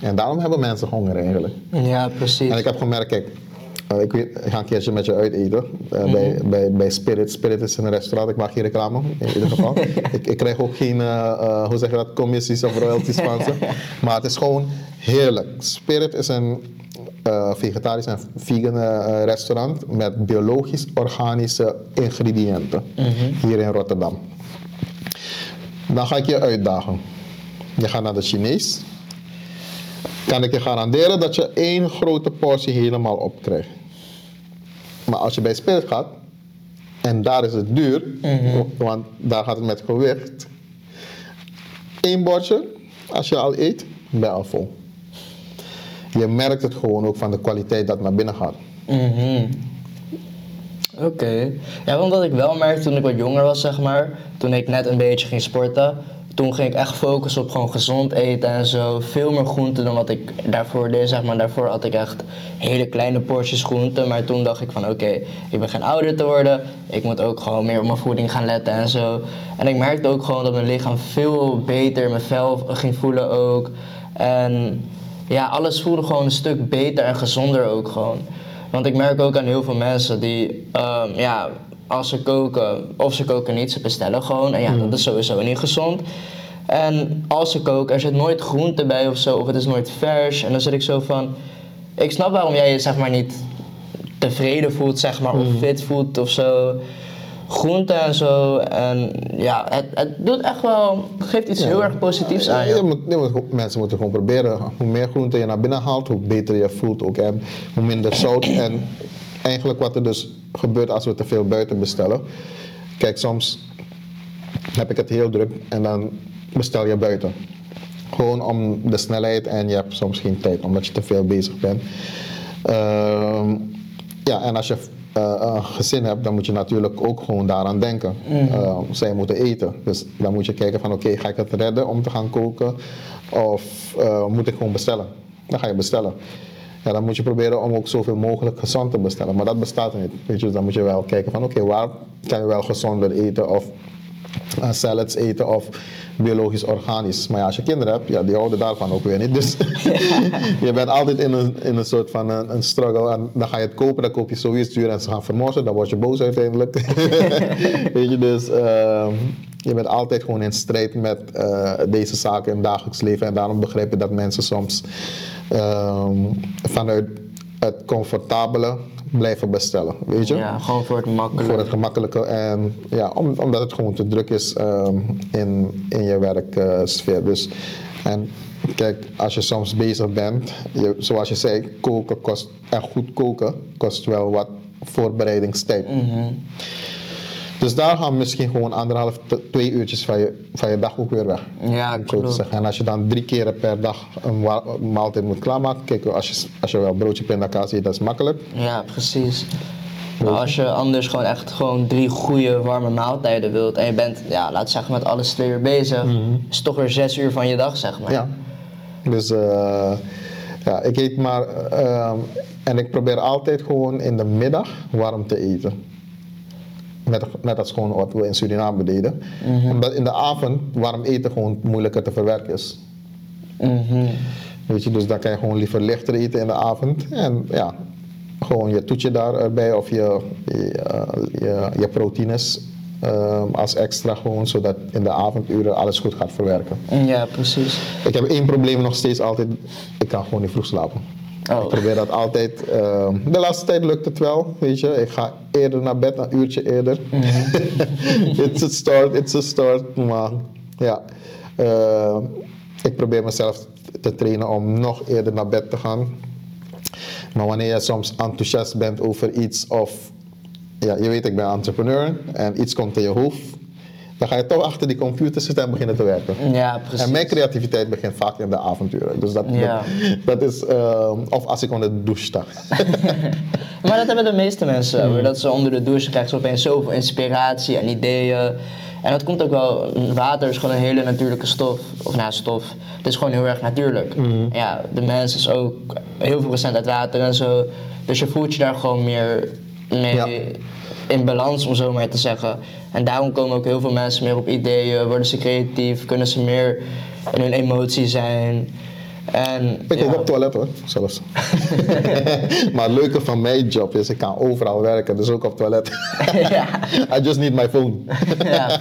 En daarom hebben mensen honger eigenlijk. ja precies. En ik heb gemerkt, kijk, eh, ik, weet, ik ga een keertje met je uit eten eh, bij, bij, bij Spirit. Spirit is een restaurant, ik maak geen reclame in ieder geval. [LAUGHS] ik, ik krijg ook geen, eh, hoe zeg je dat, commissies of royalties van ze. [LAUGHS] Maar het is gewoon heerlijk. Spirit is een vegetarisch en vegan restaurant met biologisch-organische ingrediënten hier in Rotterdam. Dan ga ik je uitdagen. Je gaat naar de Chinees. Kan ik je garanderen dat je één grote portie helemaal opkrijgt. Maar als je bij Spirit gaat, en daar is het duur, want daar gaat het met gewicht. Eén bordje, als je al eet, ben je al vol. Je merkt het gewoon ook van de kwaliteit dat naar binnen gaat. Mhm. Oké. Ja, want wat ik wel merkte toen ik wat jonger was, zeg maar, toen ik net een beetje ging sporten, toen ging ik echt focussen op gewoon gezond eten en zo. Veel meer groenten dan wat ik daarvoor deed, zeg maar. Daarvoor had ik echt hele kleine porties groenten, maar toen dacht ik van oké, ik ben geen ouder te worden, ik moet ook gewoon meer op mijn voeding gaan letten en zo. En ik merkte ook gewoon dat mijn lichaam veel beter, mijn vel ging voelen ook. En ja, alles voelde gewoon een stuk beter en gezonder ook gewoon. Want ik merk ook aan heel veel mensen die, ehm, ja, als ze koken, of ze koken niet, ze bestellen gewoon. En ja, dat is sowieso niet gezond. En als ze koken, er zit nooit groente bij of zo, of het is nooit vers. En dan zit ik zo van, ik snap waarom jij je zeg maar niet tevreden voelt, zeg maar, of fit voelt of zo. Groente en zo. En ja, het, het doet echt wel, het geeft iets heel erg positiefs aan je. Je moet, je moet gewoon- mensen moeten gewoon proberen. Hoe meer groente je naar binnen haalt, hoe beter je voelt ook. En hoe minder zout. En eigenlijk wat er dus gebeurt als we te veel buiten bestellen. Kijk, soms heb ik het heel druk en dan bestel je buiten. Gewoon om de snelheid en je hebt soms geen tijd omdat je te veel bezig bent. Ehm, ja, en als je eh, een gezin hebt, dan moet je natuurlijk ook gewoon daaraan denken. Eh, zij moeten eten. Dus dan moet je kijken van oké, ga ik het redden om te gaan koken? Of eh, moet ik gewoon bestellen? Dan ga je bestellen. Ja, dan moet je proberen om ook zoveel mogelijk gezond te bestellen. Maar dat bestaat niet. Weet je, dus dan moet je wel kijken van oké, waar kan je wel gezonder eten? Of uh, salads eten of biologisch organisch. Maar ja, als je kinderen hebt, ja, die houden daarvan ook weer niet. Dus [LAUGHS] je bent altijd in een, in een soort van een, een struggle. En dan ga je het kopen, dan koop je zoiets duur en ze gaan vermossen. Dan word je boos uiteindelijk. [LAUGHS] Weet je, dus ehm, je bent altijd gewoon in strijd met eh, deze zaken in het dagelijks leven. En daarom begrijp ik dat mensen soms ehm, vanuit het comfortabele blijven bestellen, weet je? Ja, gewoon voor het makkelijk. Voor het gemakkelijke en ja, om- omdat het gewoon te druk is ehm, in, in je werksfeer. dus, en kijk, als je soms bezig bent, je, zoals je zei, koken kost, en goed koken kost wel wat voorbereidingstijd. Dus daar gaan misschien gewoon anderhalf, twee uurtjes van je, van je dag ook weer weg. Ja, om zo te klopt. zeggen. En als je dan drie keren per dag een maaltijd moet klaarmaken, kijk, als je, als je wel broodje pindakaas eet, dat is makkelijk. Ja, precies. Maar als je anders gewoon echt gewoon drie goede warme maaltijden wilt en je bent, ja, laat zeggen met alles twee uur bezig, is het toch weer zes uur van je dag, zeg maar. Ja. Dus eh, ja, ik eet maar. ehm, en ik probeer altijd gewoon in de middag warm te eten. Net, net als gewoon wat we in Suriname deden. Omdat in de avond warm eten gewoon moeilijker te verwerken is. Mhm. Weet je, dus dan kan je gewoon liever lichter eten in de avond. En ja, gewoon je toetje daarbij of je, je, je, je proteïnes ehm, als extra gewoon, zodat in de avonduren alles goed gaat verwerken. Ja, precies. Ik heb één probleem nog steeds altijd. Ik kan gewoon niet vroeg slapen. Oh. Ik probeer dat altijd. ehm, de laatste tijd lukt het wel, weet je. Ik ga eerder naar bed, een uurtje eerder. [LAUGHS] it's a start, it's a start. Maar ja, eh, ik probeer mezelf te trainen om nog eerder naar bed te gaan. Maar wanneer je soms enthousiast bent over iets of... Ja, je weet, ik ben entrepreneur en iets komt in je hoofd. Dan ga je toch achter die computer zitten en beginnen te werken. Ja, precies. En mijn creativiteit begint vaak in de avonturen. Dus dat, Ja. dat, dat is, ehm, of als ik onder de douche sta. [LAUGHS] Maar dat hebben de meeste mensen Mm. Dat ze onder de douche krijgen ze opeens zoveel inspiratie en ideeën. En dat komt ook wel, water is gewoon een hele natuurlijke stof. Of nou, stof. Het is gewoon heel erg natuurlijk. Mm. Ja, de mens is ook heel veel procent uit water en zo. Dus je voelt je daar gewoon meer mee Ja. In balans, om zo maar te zeggen. En daarom komen ook heel veel mensen meer op ideeën, worden ze creatief, kunnen ze meer in hun emotie zijn. En, Ik ja. ook op toilet hoor, zelfs. [LAUGHS] maar het leuke van mijn job is, ik kan overal werken, dus ook op toilet. [LAUGHS] ja. I just need my phone. [LAUGHS] ja,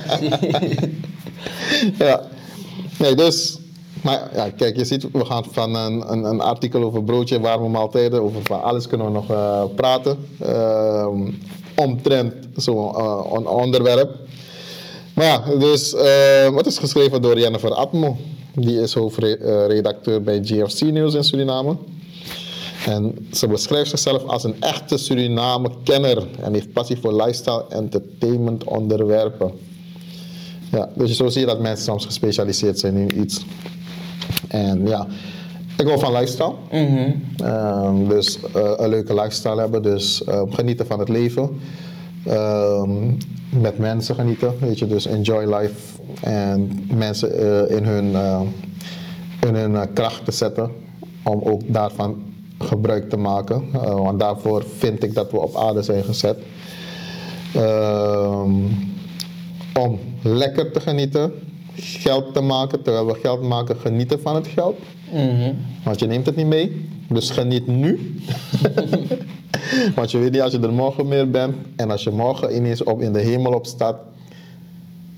ja. Nee, dus. Maar ja, kijk, je ziet, we gaan van een, een, een artikel over broodje warme maaltijden, over van alles kunnen we nog eh, praten. Ehm omtrent zo'n on- onderwerp. Maar ja, dus eh, het is geschreven door Jennifer Atmo. Die is hoofdredacteur bij GFC News in Suriname. En ze beschrijft zichzelf als een echte Suriname-kenner en heeft passie voor lifestyle entertainment onderwerpen. Ja, dus zo zie je dat mensen soms gespecialiseerd zijn in iets. En ja, ik hou van lifestyle. Ehm, dus eh, een leuke lifestyle hebben, dus eh, genieten van het leven. Ehm, met mensen genieten, weet je, dus enjoy life. En mensen eh, in hun, in hun kracht te zetten om ook daarvan gebruik te maken. Want daarvoor vind ik dat we op aarde zijn gezet. Ehm, om lekker te genieten, geld te maken, terwijl we geld maken, genieten van het geld. Mhm. Want je neemt het niet mee, dus geniet nu. [LAUGHS] Want je weet niet als je er morgen meer bent en als je morgen ineens op in de hemel op staat.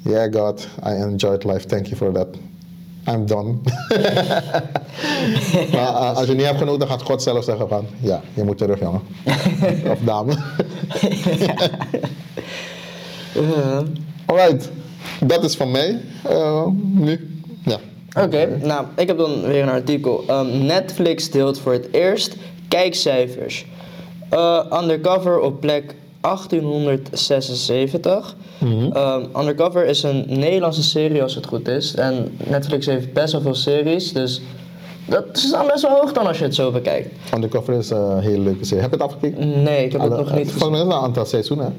Yeah God, I enjoyed life, thank you for that. I'm done. [LAUGHS] maar uh, als je niet hebt genoten, dan gaat God zelf zeggen van, ja, je moet terug jongen. [LAUGHS] of dame. Uh, Alright, dat is van mij. Eh, nu, ja. Oké, nou, ik heb dan weer een artikel. Ehm, Netflix deelt voor het eerst kijkcijfers. Eh, undercover op plek 1876. Ehm, undercover is een Nederlandse serie als het goed is. En Netflix heeft best wel veel series, dus dat is dan best wel hoog dan als je het zo bekijkt. Undercover is een hele leuke serie. Heb je het afgekeken? Nee, ik heb het nog niet Volgens mij is het een aantal seizoenen.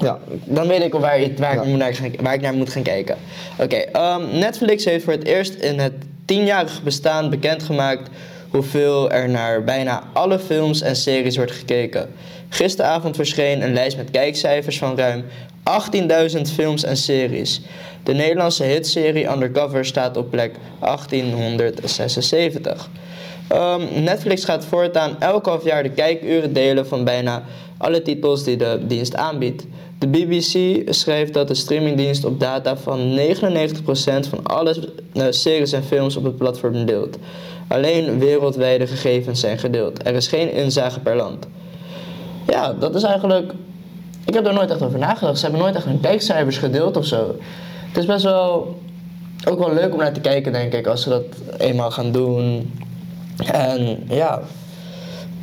Ja. Dan weet ik waar, je- waar, Ja. ik, naar, gaan- waar ik naar moet gaan kijken. Oké, ehm, Netflix heeft voor het eerst in het tienjarige bestaan bekendgemaakt hoeveel er naar bijna alle films en series wordt gekeken. Gisteravond verscheen een lijst met kijkcijfers van ruim 18.000 films en series. De Nederlandse hitserie Undercover staat op plek 1876. Ehm, Netflix gaat voortaan elk half jaar de kijkuren delen van bijna alle titels die de dienst aanbiedt. De BBC schrijft dat de streamingdienst op data van 99% van alle eh, series en films op het platform deelt. Alleen wereldwijde gegevens zijn gedeeld. Er is geen inzage per land. Ja, dat is eigenlijk. Ik heb er nooit echt over nagedacht. Ze hebben nooit echt hun kijkcijfers gedeeld of zo. Het is best wel. Ook wel leuk om naar te kijken, denk ik, als ze dat eenmaal gaan doen. En ja.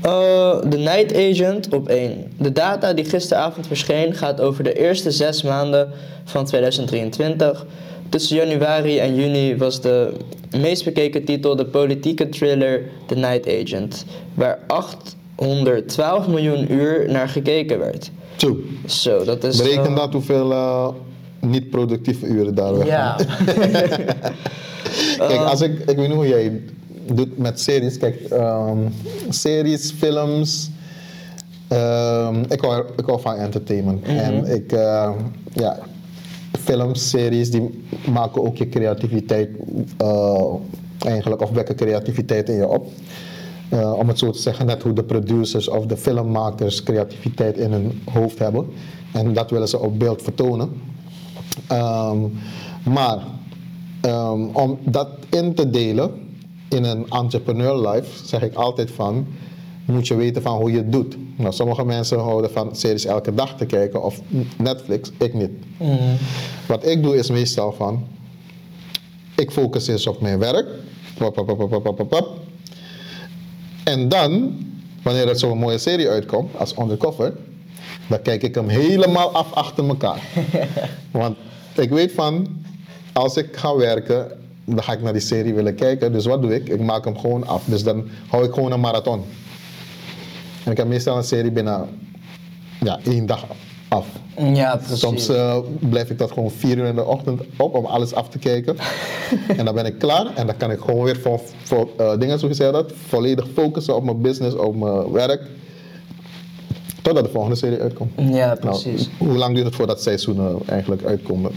Eh, De Night Agent op 1. De data die gisteravond verscheen gaat over de eerste zes maanden van 2023. Tussen januari en juni was de meest bekeken titel de politieke thriller The Night Agent, waar 812 miljoen uur naar gekeken werd. Zo. Zo, dat is. Bereken eh, dat hoeveel eh, niet-productieve uren daar weggaan. Ja. [LAUGHS] Kijk, als ik, ik weet niet hoe jij doet met series. Kijk, ehm, series, films. ehm, ik, hou, ik hou van entertainment. En ik, eh, ja, films, series, die maken ook je creativiteit eh, eigenlijk, of wekken creativiteit in je op. Eh, om het zo te zeggen, net hoe de producers of de filmmakers creativiteit in hun hoofd hebben. En dat willen ze op beeld vertonen. Ehm, maar om dat in te delen in een entrepreneur life, zeg ik altijd van, moet je weten van hoe je het doet. Nou, sommige mensen houden van series elke dag te kijken of Netflix, ik niet. Wat ik doe is meestal van, ik focus eens op mijn werk. Pop. En dan, wanneer er zo'n mooie serie uitkomt als Undercover, dan kijk ik hem helemaal af achter elkaar. [LAUGHS] Want ik weet van, als ik ga werken, dan ga ik naar die serie willen kijken. Dus wat doe ik? Ik maak hem gewoon af. Dus dan hou ik gewoon een marathon. En ik heb meestal een serie binnen ja, één dag af. ja, precies. Soms eh, blijf ik dat gewoon vier uur in de ochtend op om alles af te kijken. [LAUGHS] en dan ben ik klaar en dan kan ik gewoon weer voor, voor eh, dingen zoals je zei dat, volledig focussen op mijn business, op mijn werk. Totdat de volgende serie uitkomt. Ja, precies. Nou, hoe lang duurt het voordat seizoenen eigenlijk uitkomen?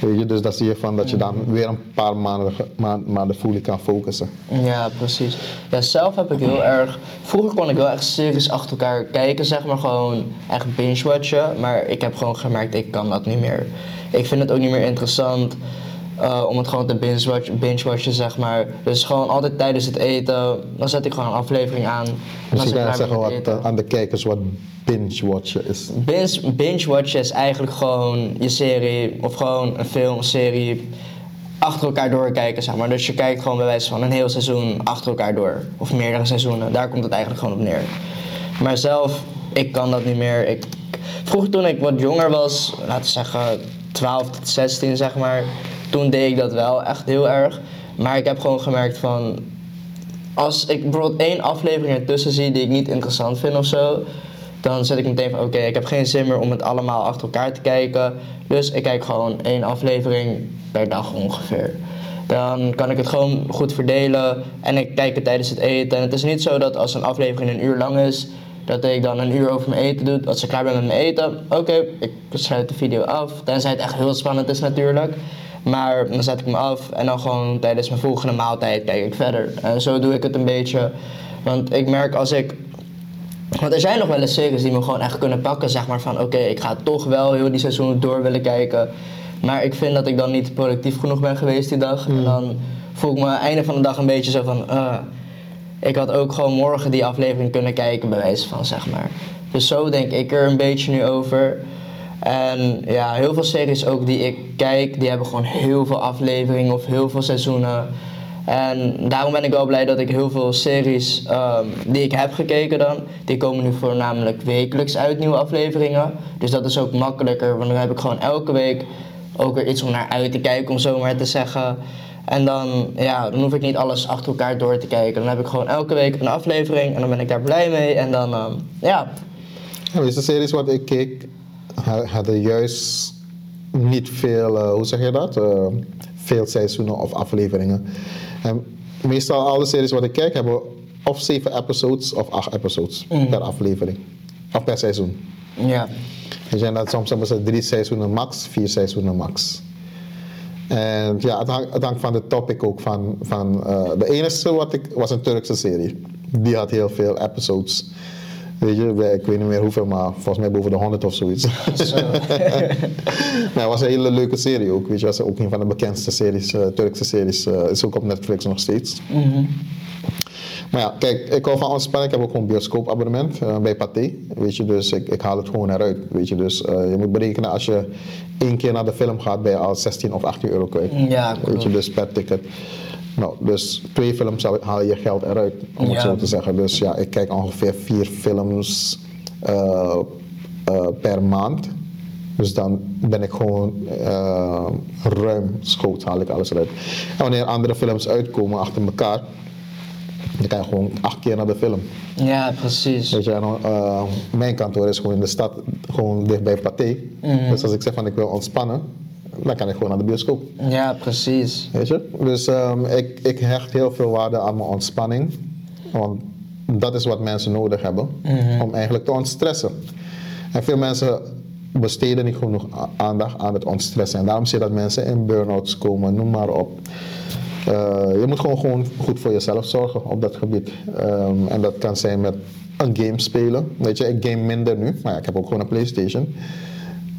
Weet je, dus dan zie je van dat je dan weer een paar maanden, ma- maanden fully kan focussen. Ja, precies. Ja, zelf heb ik heel erg. Vroeger kon ik wel echt series achter elkaar kijken, zeg maar gewoon echt binge-watchen. Maar ik heb gewoon gemerkt, ik kan dat niet meer. Ik vind het ook niet meer interessant eh, om het gewoon te binge-watchen, binge-watchen, zeg maar. Dus gewoon altijd tijdens het eten, dan zet ik gewoon een aflevering aan. Kan je ben zeggen wat, eh, aan de kijkers wat binge-watchen is. Binge, binge-watchen is eigenlijk gewoon je serie of gewoon een film, serie achter elkaar doorkijken, zeg maar. Dus je kijkt gewoon bij wijze van een heel seizoen achter elkaar door. Of meerdere seizoenen. Daar komt het eigenlijk gewoon op neer. Maar zelf, ik kan dat niet meer. Ik, vroeger toen ik wat jonger was, laten we zeggen 12 tot 16 zeg maar, toen deed ik dat wel echt heel erg. Maar ik heb gewoon gemerkt van, als ik bijvoorbeeld één aflevering ertussen zie die ik niet interessant vind of zo, dan zet ik meteen van oké, ik heb geen zin meer om het allemaal achter elkaar te kijken. Dus ik kijk gewoon één aflevering per dag ongeveer. Dan kan ik het gewoon goed verdelen en ik kijk het tijdens het eten. En het is niet zo dat als een aflevering een uur lang is, dat ik dan een uur over mijn eten doe. Als ik klaar ben met mijn eten, oké, ik sluit de video af. Tenzij het echt heel spannend is natuurlijk. Maar dan zet ik hem af en dan gewoon tijdens mijn volgende maaltijd kijk ik verder. En zo doe ik het een beetje. Want ik merk als ik want er zijn nog wel eens series die me gewoon echt kunnen pakken, zeg maar van oké, ik ga toch wel heel die seizoenen door willen kijken. Maar ik vind dat ik dan niet productief genoeg ben geweest die dag. En dan voel ik me einde van de dag een beetje zo van, eh, ik had ook gewoon morgen die aflevering kunnen kijken, bij wijze van zeg maar. Dus zo denk ik er een beetje nu over. En ja, heel veel series ook die ik kijk, die hebben gewoon heel veel afleveringen of heel veel seizoenen. En daarom ben ik wel blij dat ik heel veel series ehm, die ik heb gekeken dan, die komen nu voornamelijk wekelijks uit, nieuwe afleveringen. Dus dat is ook makkelijker, want dan heb ik gewoon elke week ook weer iets om naar uit te kijken, om zo maar te zeggen. En dan, ja, dan hoef ik niet alles achter elkaar door te kijken. Dan heb ik gewoon elke week een aflevering en dan ben ik daar blij mee. En dan, ehm, ja, Ja, deze series wat ik keek, hadden juist niet veel, eh, hoe zeg je dat? Eh, veel seizoenen of afleveringen. En meestal alle series wat ik kijk hebben of zeven episodes of acht episodes per aflevering. Of per seizoen. Ja. Je, en dat, soms hebben ze drie seizoenen max, vier seizoenen max. En ja, het hangt, het hangt van de topic ook van. van eh, de enige wat ik was een Turkse serie. Die had heel veel episodes. Weet je, bij- ik weet niet meer hoeveel, maar volgens mij boven de 100 of zoiets. Zo. maar [LAUGHS] het was een hele leuke serie ook. Weet je, was ook een van de bekendste series, eh, Turkse series. eh, is ook op Netflix nog steeds. Maar ja, kijk, ik hou van ontspannen. Ik heb ook een bioscoopabonnement eh, bij Pathé. Weet je, dus ik, ik haal het gewoon eruit. Weet je, dus je moet berekenen als je één keer naar de film gaat, ben je al 16 of 18 euro kwijt. Ja, Weet je, dus per ticket. Nou, dus twee films haal- je geld eruit, om het zo te zeggen. Dus ja, ik kijk ongeveer vier films eh, eh, per maand. Dus dan ben ik gewoon eh, ruim schoot, haal ik alles eruit. En wanneer andere films uitkomen achter elkaar, dan kan je gewoon acht keer naar de film. Ja, precies. Weet je, en, mijn kantoor is gewoon in de stad, gewoon dichtbij Pathé. Dus als ik zeg van ik wil ontspannen, dan kan ik gewoon naar de bioscoop. Ja, precies. Weet je? Dus ehm, ik, ik hecht heel veel waarde aan mijn ontspanning. Want dat is wat mensen nodig hebben om eigenlijk te ontstressen. En veel mensen besteden niet genoeg aandacht aan het ontstressen. En daarom zie je dat mensen in burn-outs komen, noem maar op. Eh, je moet gewoon, gewoon goed voor jezelf zorgen op dat gebied. Ehm, en dat kan zijn met een game spelen. Weet je, ik game minder nu, maar ja, ik heb ook gewoon een PlayStation.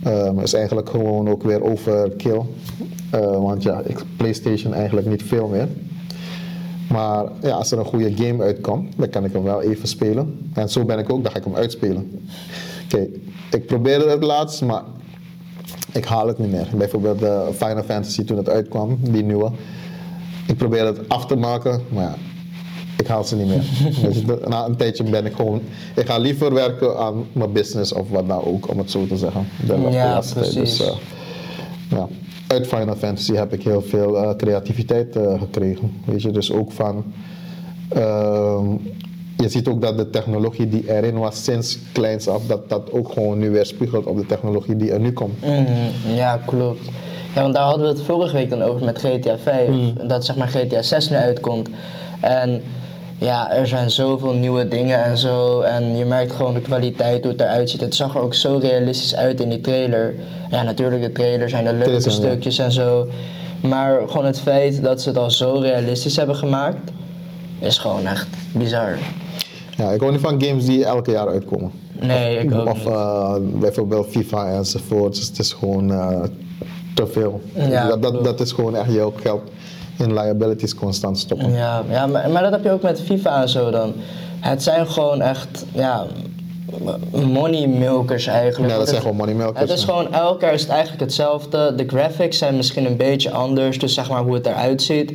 Ehm is eigenlijk gewoon ook weer overkill. Eh, want ja, ik PlayStation eigenlijk niet veel meer. Maar ja, als er een goede game uitkomt, dan kan ik hem wel even spelen. En zo ben ik ook, dan ga ik hem uitspelen. Kijk, ik probeerde het laatst, maar ik haal het niet meer. Bijvoorbeeld de Final Fantasy toen het uitkwam, die nieuwe. Ik probeerde het af te maken, maar ja, ik haal ze niet meer. [LAUGHS] De- na een tijdje ben ik gewoon... Ik ga liever werken aan mijn business of wat dan ook, om het zo te zeggen. De Ja, tijd. precies. Dus, eh, ja. Uit Final Fantasy heb ik heel veel eh, creativiteit eh, gekregen. Weet je, dus ook van... ehm, je ziet ook dat de technologie die erin was sinds kleins af, dat dat ook gewoon nu weer spiegelt op de technologie die er nu komt. Mhm, ja, klopt. Ja, want daar hadden we het vorige week dan over met GTA 5. Hmm. Dat zeg maar GTA 6 nu uitkomt. En ja, er zijn zoveel nieuwe dingen en zo. En je merkt gewoon de kwaliteit, hoe het eruit ziet. Het zag er ook zo realistisch uit in die trailer. Ja, natuurlijk, de trailer zijn de leuke stukjes en zo. Maar gewoon het feit dat ze het al zo realistisch hebben gemaakt, is gewoon echt bizar. Ja, ik hou niet van games die elke jaar uitkomen. Nee, ik ook Of eh, bijvoorbeeld FIFA enzovoort. Dus het is gewoon eh, te veel. Ja, dat, dat is gewoon echt jouw geld in liabilities constant stoppen. Ja, ja maar, maar dat heb je ook met FIFA en zo dan. Het zijn gewoon echt, ja, money milkers eigenlijk. Ja, dat zijn gewoon money milkers, Het is ja. gewoon, elk jaar is het eigenlijk hetzelfde. De graphics zijn misschien een beetje anders, dus zeg maar hoe het eruit ziet.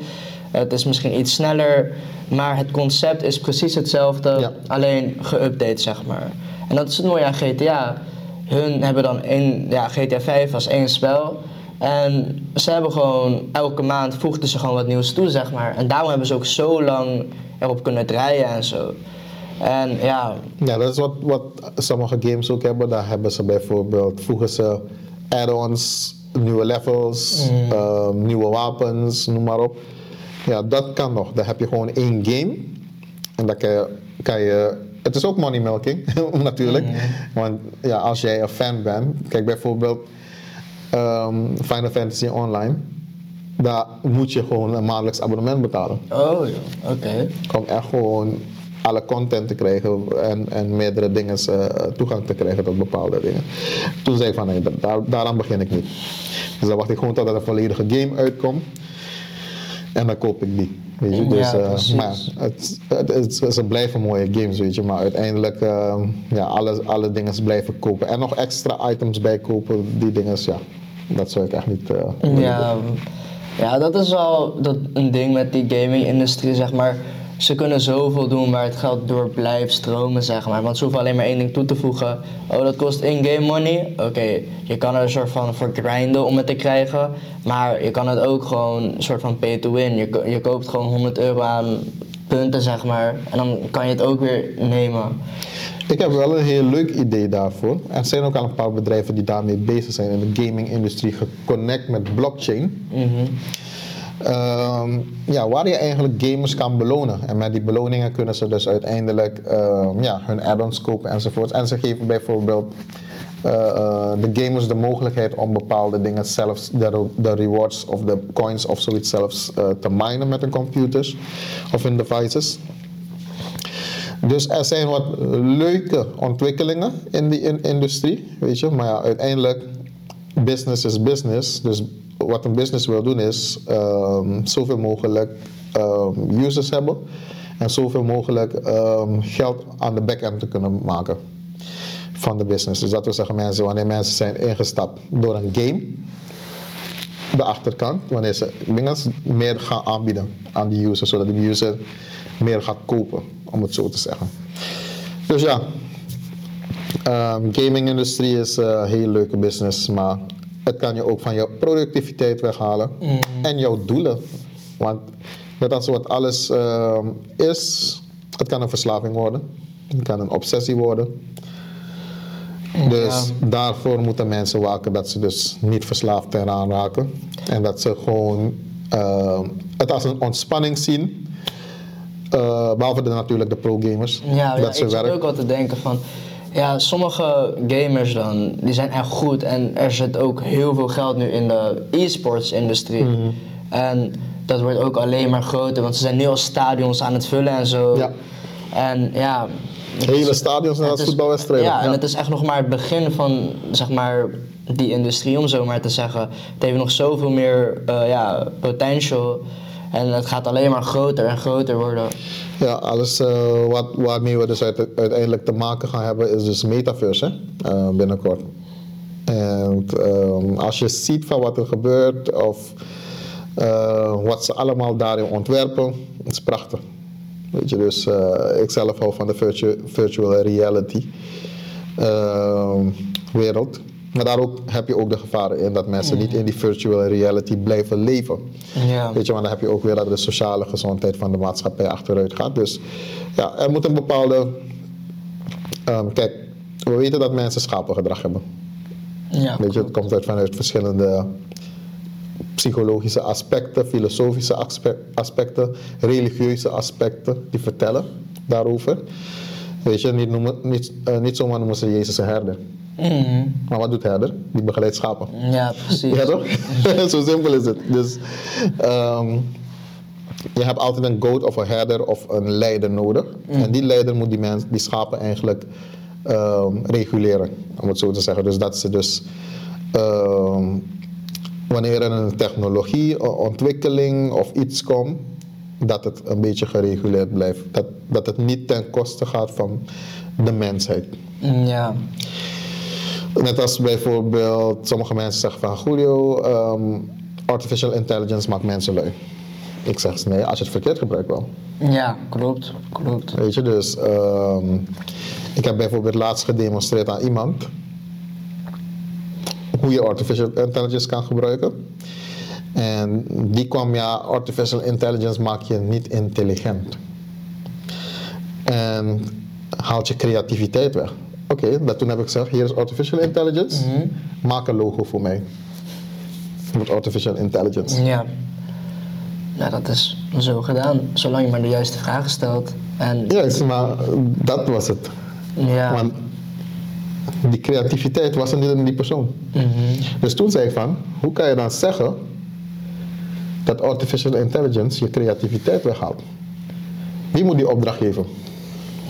Het is misschien iets sneller, maar het concept is precies hetzelfde, Ja. alleen geüpdate zeg maar. En dat is het mooie aan GTA. Hun hebben dan één, ja, GTA 5 als één spel. En ze hebben gewoon, elke maand voegden ze gewoon wat nieuws toe, zeg maar. En daarom hebben ze ook zo lang erop kunnen draaien en zo. En ja, Ja, dat is wat, wat sommige games ook hebben. Daar hebben ze bijvoorbeeld, voegen ze add-ons, nieuwe levels, Mm. ehm, nieuwe wapens, noem maar op. Ja, dat kan nog. Dan heb je gewoon één game. En dan kan je, kan je het is ook money milking, [LAUGHS] natuurlijk. Mm. Want ja, als jij een fan bent, kijk bijvoorbeeld ehm, Final Fantasy Online. Daar moet je gewoon een maandelijks abonnement betalen oh joh, oké. om echt gewoon alle content te krijgen en, en meerdere dingen eh, toegang te krijgen tot bepaalde dingen. Toen zei ik van nee, daar, daaraan begin ik niet. Dus dan wacht ik gewoon totdat een volledige game uitkomt en dan koop ik die. Weet je? Ja, Dus, eh, precies. maar ja, het, het, het, ze blijven mooie games, weet je, maar uiteindelijk eh, ja, alle, alle dingen blijven kopen en nog extra items bij kopen, die dingen, ja, dat zou ik echt niet. willen Ja, ja, dat is wel dat, een ding met die gaming-industrie, zeg maar. Ze kunnen zoveel doen waar het geld door blijft stromen, zeg maar. Want ze hoeven alleen maar één ding toe te voegen. Oh, dat kost in-game money. Oké, je kan er een soort van voor grinden om het te krijgen. Maar je kan het ook gewoon een soort van pay to win. Je, je koopt gewoon 100 euro aan punten, zeg maar. En dan kan je het ook weer nemen. Ik heb wel een heel leuk idee daarvoor. Er zijn ook al een paar bedrijven die daarmee bezig zijn in de gaming-industrie, geconnect met blockchain. Ehm, ja, waar je eigenlijk gamers kan belonen. En met die beloningen kunnen ze dus uiteindelijk ehm, ja, hun add-ons kopen enzovoort. En ze geven bijvoorbeeld de gamers de mogelijkheid om bepaalde dingen zelfs, de, de rewards of de coins of zoiets zelfs eh, te minen met hun computers of hun devices. Dus er zijn wat leuke ontwikkelingen in die in- industrie, weet je. Maar ja, uiteindelijk, business is business. Dus wat een business wil doen is ehm, zoveel mogelijk ehm, users hebben en zoveel mogelijk ehm, geld aan de back-end te kunnen maken van de business. Dus dat wil zeggen, mensen, wanneer mensen zijn ingestapt door een game, de achterkant, wanneer ze dingen meer gaan aanbieden aan die user, zodat die user meer gaat kopen, om het zo te zeggen. Dus ja, ehm gaming-industrie is een hele leuke business, maar het kan je ook van je productiviteit weghalen en jouw doelen. Want net als wat alles ehm, is, het kan een verslaving worden, het kan een obsessie worden. Dus daarvoor moeten mensen waken dat ze dus niet verslaafd eraan raken. En dat ze gewoon eh, het als een ontspanning zien. Eh, behalve de, natuurlijk de pro-gamers. Ja, ja dat ze ik zat werk. ook wel te denken van... Ja, sommige gamers dan, die zijn echt goed. En er zit ook heel veel geld nu in de e-sports industrie. Mhm. En dat wordt ook alleen maar groter. Want ze zijn nu al stadions aan het vullen en zo. Ja. En ja... Hele stadions is- voetbalwedstrijden. Ja, en het is echt nog maar het begin van, zeg maar, die industrie, om zo maar te zeggen. Het heeft nog zoveel meer eh, ja, potential. En het gaat alleen maar groter en groter worden. Ja, alles eh, wat, waarmee we dus uite- uiteindelijk te maken gaan hebben is dus metaverse hè, eh, binnenkort. En ehm, als je ziet van wat er gebeurt of wat ze allemaal daarin ontwerpen, het is prachtig. Weet je, dus eh, ik zelf hou van de virtu- virtual reality ehm, wereld. Maar daar ook, heb je ook de gevaren in dat mensen niet in die virtual reality blijven leven. Ja. Weet je, want dan heb je ook weer dat de sociale gezondheid van de maatschappij achteruit gaat. Dus ja, er moet een bepaalde. ehm, kijk, we weten dat mensen schapengedrag hebben. Ja, Weet je, het komt uit vanuit verschillende psychologische aspecten, filosofische aspe- aspecten, religieuze aspecten die vertellen daarover. Weet je, niet, noemen, niet, eh, niet zomaar noemen ze Jezus een herder. Mhm. Maar wat doet herder? Die begeleidt schapen. ja precies. Ja toch? [LAUGHS] Zo simpel is het. Dus ehm, je hebt altijd een goat of een herder of een leider nodig. En die leider moet die, mens, die schapen eigenlijk ehm, reguleren, om het zo te zeggen. Dus dat ze dus ehm, wanneer er een technologie, ontwikkeling of iets komt, dat het een beetje gereguleerd blijft. Dat, dat het niet ten koste gaat van de mensheid. Ja. Net als bijvoorbeeld sommige mensen zeggen van Julio, ehm, artificial intelligence maakt mensen lui. Ik zeg ze nee, als je het verkeerd gebruikt wel. ja, klopt. Klopt. Weet je, dus ehm, ik heb bijvoorbeeld laatst gedemonstreerd aan iemand hoe je artificial intelligence kan gebruiken. En die kwam, ja, artificial intelligence maakt je niet intelligent. En haalt je creativiteit weg. Oké, dat toen heb ik gezegd, hier is artificial intelligence, maak een logo voor mij. Met artificial intelligence. Ja. Nou, dat is zo gedaan. Zolang je maar de juiste vragen stelt. En Juist, maar dat was het. ja. Want die creativiteit was er niet in die persoon. Mhm. Dus toen zei ik van, hoe kan je dan zeggen dat artificial intelligence je creativiteit weghaalt? Wie moet die opdracht geven?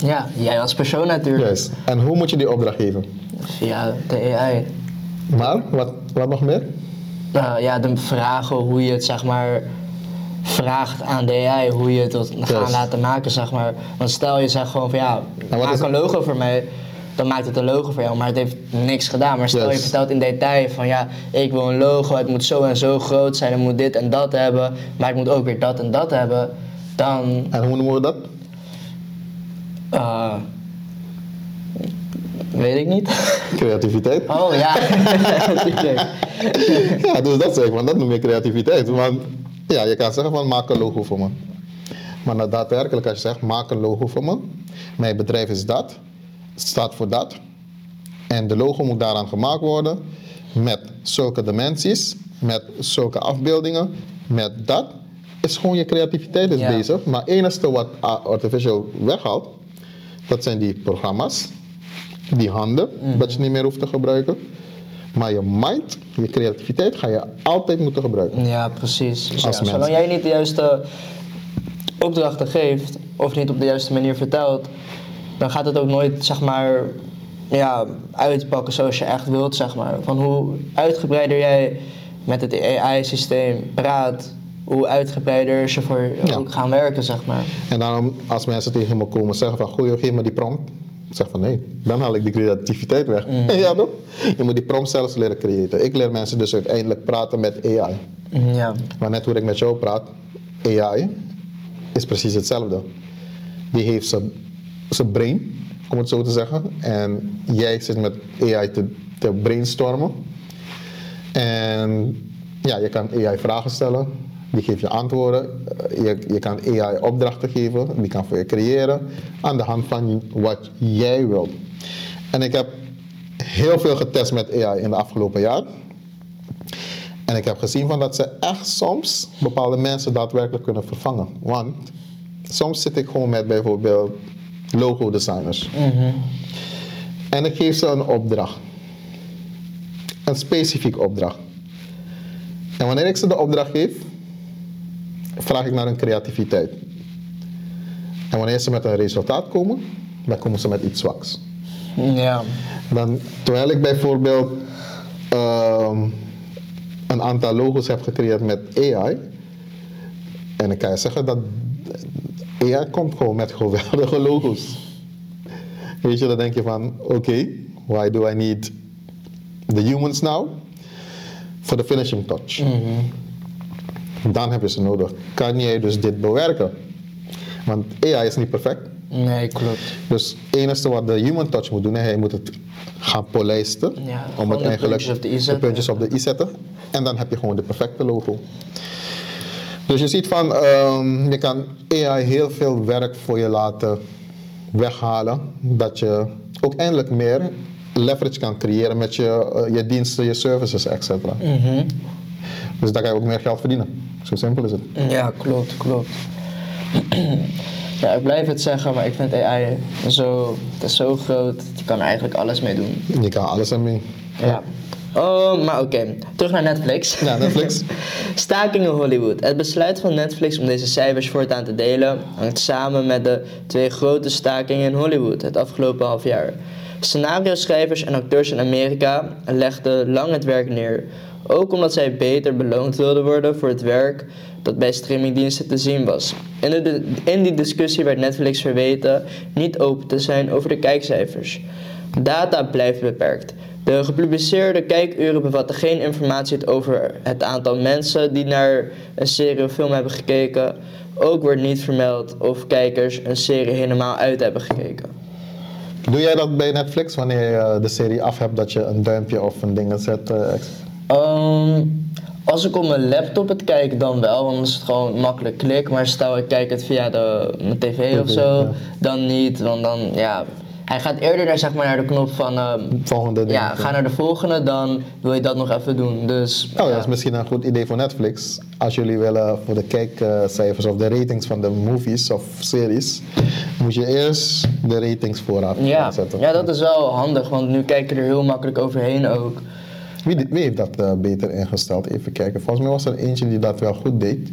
ja, jij als persoon natuurlijk. Juist. En hoe moet je die opdracht geven? Via de AI. Maar, wat, wat nog meer? Eh, ja, de vragen hoe je het zeg maar vraagt aan de AI, hoe je het gaan laten maken, zeg maar. Want stel je zegt gewoon van ja, maak een logo voor mij, dan maakt het een logo voor jou, maar het heeft niks gedaan. Maar stel je Juist. vertelt in detail van ja, ik wil een logo, het moet zo en zo groot zijn, het moet dit en dat hebben, maar het moet ook weer dat en dat hebben, dan En hoe noemen we dat? eh, weet ik niet. [LAUGHS] Creativiteit. Oh ja. [LAUGHS] Ja, dus dat zeg ik, want dat noem je creativiteit. Want ja, je kan zeggen van maak een logo voor me. Maar nou, daadwerkelijk als je zegt maak een logo voor me. Mijn bedrijf is dat. Staat voor dat. En de logo moet daaraan gemaakt worden. Met zulke dimensies. Met zulke afbeeldingen. Met dat. Is gewoon je creativiteit is Ja. bezig. Maar het enige wat artificial weghaalt. Dat zijn die programma's. die handen, dat je niet meer hoeft te gebruiken. Maar je mind, je creativiteit, ga je altijd moeten gebruiken. Ja, precies. Dus Als ja, zolang jij niet de juiste opdrachten geeft of niet op de juiste manier vertelt, dan gaat het ook nooit, zeg maar, ja, uitpakken zoals je echt wilt, zeg maar. Van hoe uitgebreider jij met het AI-systeem praat, hoe uitgebreider ze voor je Ja. ook gaan werken, zeg maar. En daarom, als mensen tegen me komen zeggen van, joh, geef me die prompt. Ik zeg van, nee, dan haal ik die creativiteit weg. [LAUGHS] ja toch? Je moet die prompt zelfs leren creëren. Ik leer mensen dus uiteindelijk praten met AI. Ja. Maar net hoe ik met jou praat, AI is precies hetzelfde. Die heeft zijn- zijn brain, om het zo te zeggen. En jij zit met AI te, te brainstormen. En ja, je kan AI vragen stellen. Die geeft je antwoorden. Eh, Je, je kan AI opdrachten geven. Die kan voor je creëren. Aan de hand van wat jij wilt. En ik heb heel veel getest met AI in de afgelopen jaar. En ik heb gezien van dat ze echt soms bepaalde mensen daadwerkelijk kunnen vervangen. Want soms zit ik gewoon met bijvoorbeeld logo designers. En ik geef ze een opdracht. Een specifiek opdracht. En wanneer ik ze de opdracht geef, vraag ik naar hun creativiteit. En wanneer ze met een resultaat komen, dan komen ze met iets zwaks. Ja. Dan, terwijl ik bijvoorbeeld ehm, een aantal logo's heb gecreëerd met AI. En ik kan je zeggen dat AI komt gewoon met geweldige logo's. Weet je, dan denk je van, oké, why do I need the humans now? For the finishing touch. Dan heb je ze nodig. Kan jij dus dit bewerken? Want AI is niet perfect. Nee, klopt. Dus het enige wat de human touch moet doen, hij moet het gaan polijsten. Ja, om het eigenlijk de puntjes op de i zetten. En dan heb je gewoon de perfecte logo. Dus je ziet van, ehm, je kan AI heel veel werk voor je laten weghalen. Dat je ook eindelijk meer leverage kan creëren met je, eh, je diensten, je services, etc. Mhm. Dus daar kan je ook meer geld verdienen. Zo simpel is het. Ja, klopt, klopt. [CLEARS THROAT] ja, ik blijf het zeggen, maar ik vind AI zo, het is zo groot. Je kan er eigenlijk alles mee doen. Je kan alles ermee. Ja. Oh, maar oké. Terug naar Netflix. Ja, Netflix. [LAUGHS] Staking in Hollywood. Het besluit van Netflix om deze cijfers voortaan te delen hangt samen met de twee grote stakingen in Hollywood het afgelopen half jaar. Scenario-schrijvers en acteurs in Amerika legden lang het werk neer. Ook omdat zij beter beloond wilden worden voor het werk dat bij streamingdiensten te zien was. In, de, in die discussie werd Netflix verweten niet open te zijn over de kijkcijfers. Data blijft beperkt. De gepubliceerde kijkuren bevatten geen informatie over het aantal mensen die naar een serie of film hebben gekeken. Ook wordt niet vermeld of kijkers een serie helemaal uit hebben gekeken. Doe jij dat bij Netflix wanneer je de serie af hebt dat je een duimpje of een ding zet? eh, Ehm, als ik op mijn laptop het kijk, dan wel, want dan is het gewoon makkelijk klik. Maar stel ik kijk het via de, mijn tv of zo, ja. dan niet. Want dan, ja, hij gaat eerder naar, zeg maar, naar de knop van, ehm, volgende ding? ja, ga naar de volgende, dan wil je dat nog even doen. Dus, Oh, ja. dat is misschien een goed idee voor Netflix. Als jullie willen voor de kijkcijfers of de ratings van de movies of series, moet je eerst de ratings vooraf Ja, zetten. ja, dat is wel handig, want nu kijk je er heel makkelijk overheen ook. Wie, wie heeft dat eh, beter ingesteld? Even kijken. Volgens mij was er eentje die dat wel goed deed.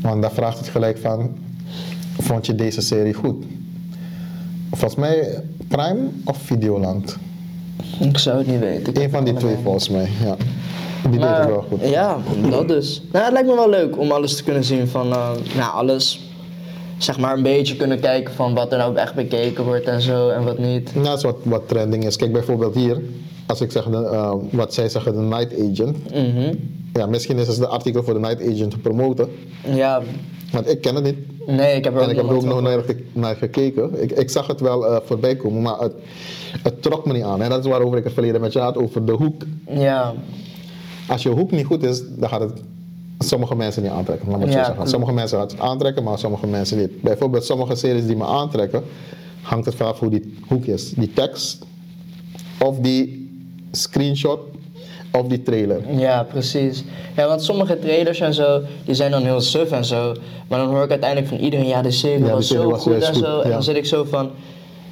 Want daar vraagt het gelijk van, vond je deze serie goed? Volgens mij Prime of Videoland. Ik zou het niet weten. Eén van die twee volgens mij, ja. Die deed het wel goed. Ja, dat dus. Nou, het lijkt me wel leuk om alles te kunnen zien van, eh, nou, alles, zeg maar, een beetje kunnen kijken van wat er nou echt bekeken wordt en zo en wat niet. Nou, dat is wat, wat trending is. Kijk bijvoorbeeld hier, als ik zeg de, eh, wat zij zeggen, de Night Agent. Mhm. Ja, misschien is het de artikel voor de Night Agent te promoten, Ja, want ik ken het niet. Nee, ik heb er ook En ik heb er nog ook nog naar, ge- naar gekeken. Ik, ik zag het wel eh, voorbij komen, maar het, het trok me niet aan. En dat is waarover ik het verleden met je had, over de hoek. Ja, Als je hoek niet goed is, dan gaat het sommige mensen niet aantrekken. Laat Ja, zeggen. Sommige mensen gaat het aantrekken, maar sommige mensen niet. Bijvoorbeeld sommige series die me aantrekken, hangt het vanaf hoe die hoek is. Die tekst, of die screenshot, of die trailer. ja, precies. Ja, want sommige trailers en zo, die zijn dan heel suf en zo. Maar dan hoor ik uiteindelijk van iedereen, ja, de serie Ja, was zo was goed en goed, zo. En dan zit ik zo van,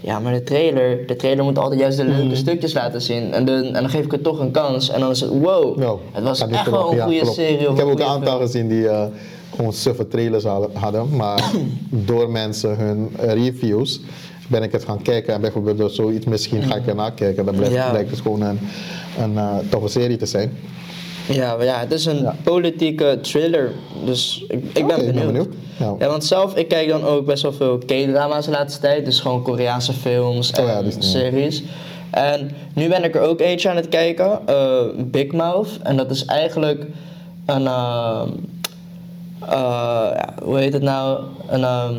Ja, maar de trailer, de trailer moet altijd juist de leuke Mm. stukjes laten zien. En, de, en dan geef ik het toch een kans. En dan is het, wow, het was echt wel een Ja, goede klopt. serie. Ik heb ook een aantal gezien die eh, gewoon suffe trailers hadden- hadden, maar [COUGHS] door mensen hun eh, reviews ben ik het gaan kijken en bijvoorbeeld door zoiets misschien ga ik ernaar kijken. Dan blijkt, Ja. blijkt het gewoon een, een eh, toffe serie te zijn. Ja, ja, het is een Ja. politieke thriller. Dus ik, ik ben ben benieuwd. Ja. Ja, want zelf, ik kijk dan ook best wel veel K-drama's de laatste tijd. Dus gewoon Koreaanse films en Oh ja, is- series. En nu ben ik er ook eentje aan het kijken, eh, Big Mouth. En dat is eigenlijk een, ehm, eh, hoe heet het nou? Een, ehm,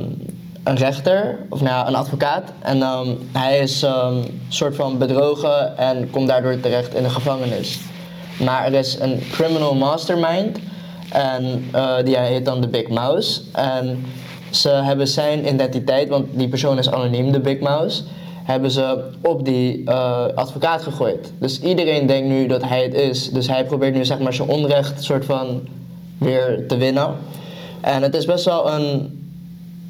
een rechter, of nou een advocaat. En ehm, hij is een soort van bedrogen en komt daardoor terecht in de gevangenis. Maar er is een criminal mastermind. En eh, die heet dan de Big Mouse. En ze hebben zijn identiteit, want die persoon is anoniem, de Big Mouse. Hebben ze op die eh, advocaat gegooid. Dus iedereen denkt nu dat hij het is. Dus hij probeert nu zeg maar zijn onrecht soort van weer te winnen. En het is best wel een,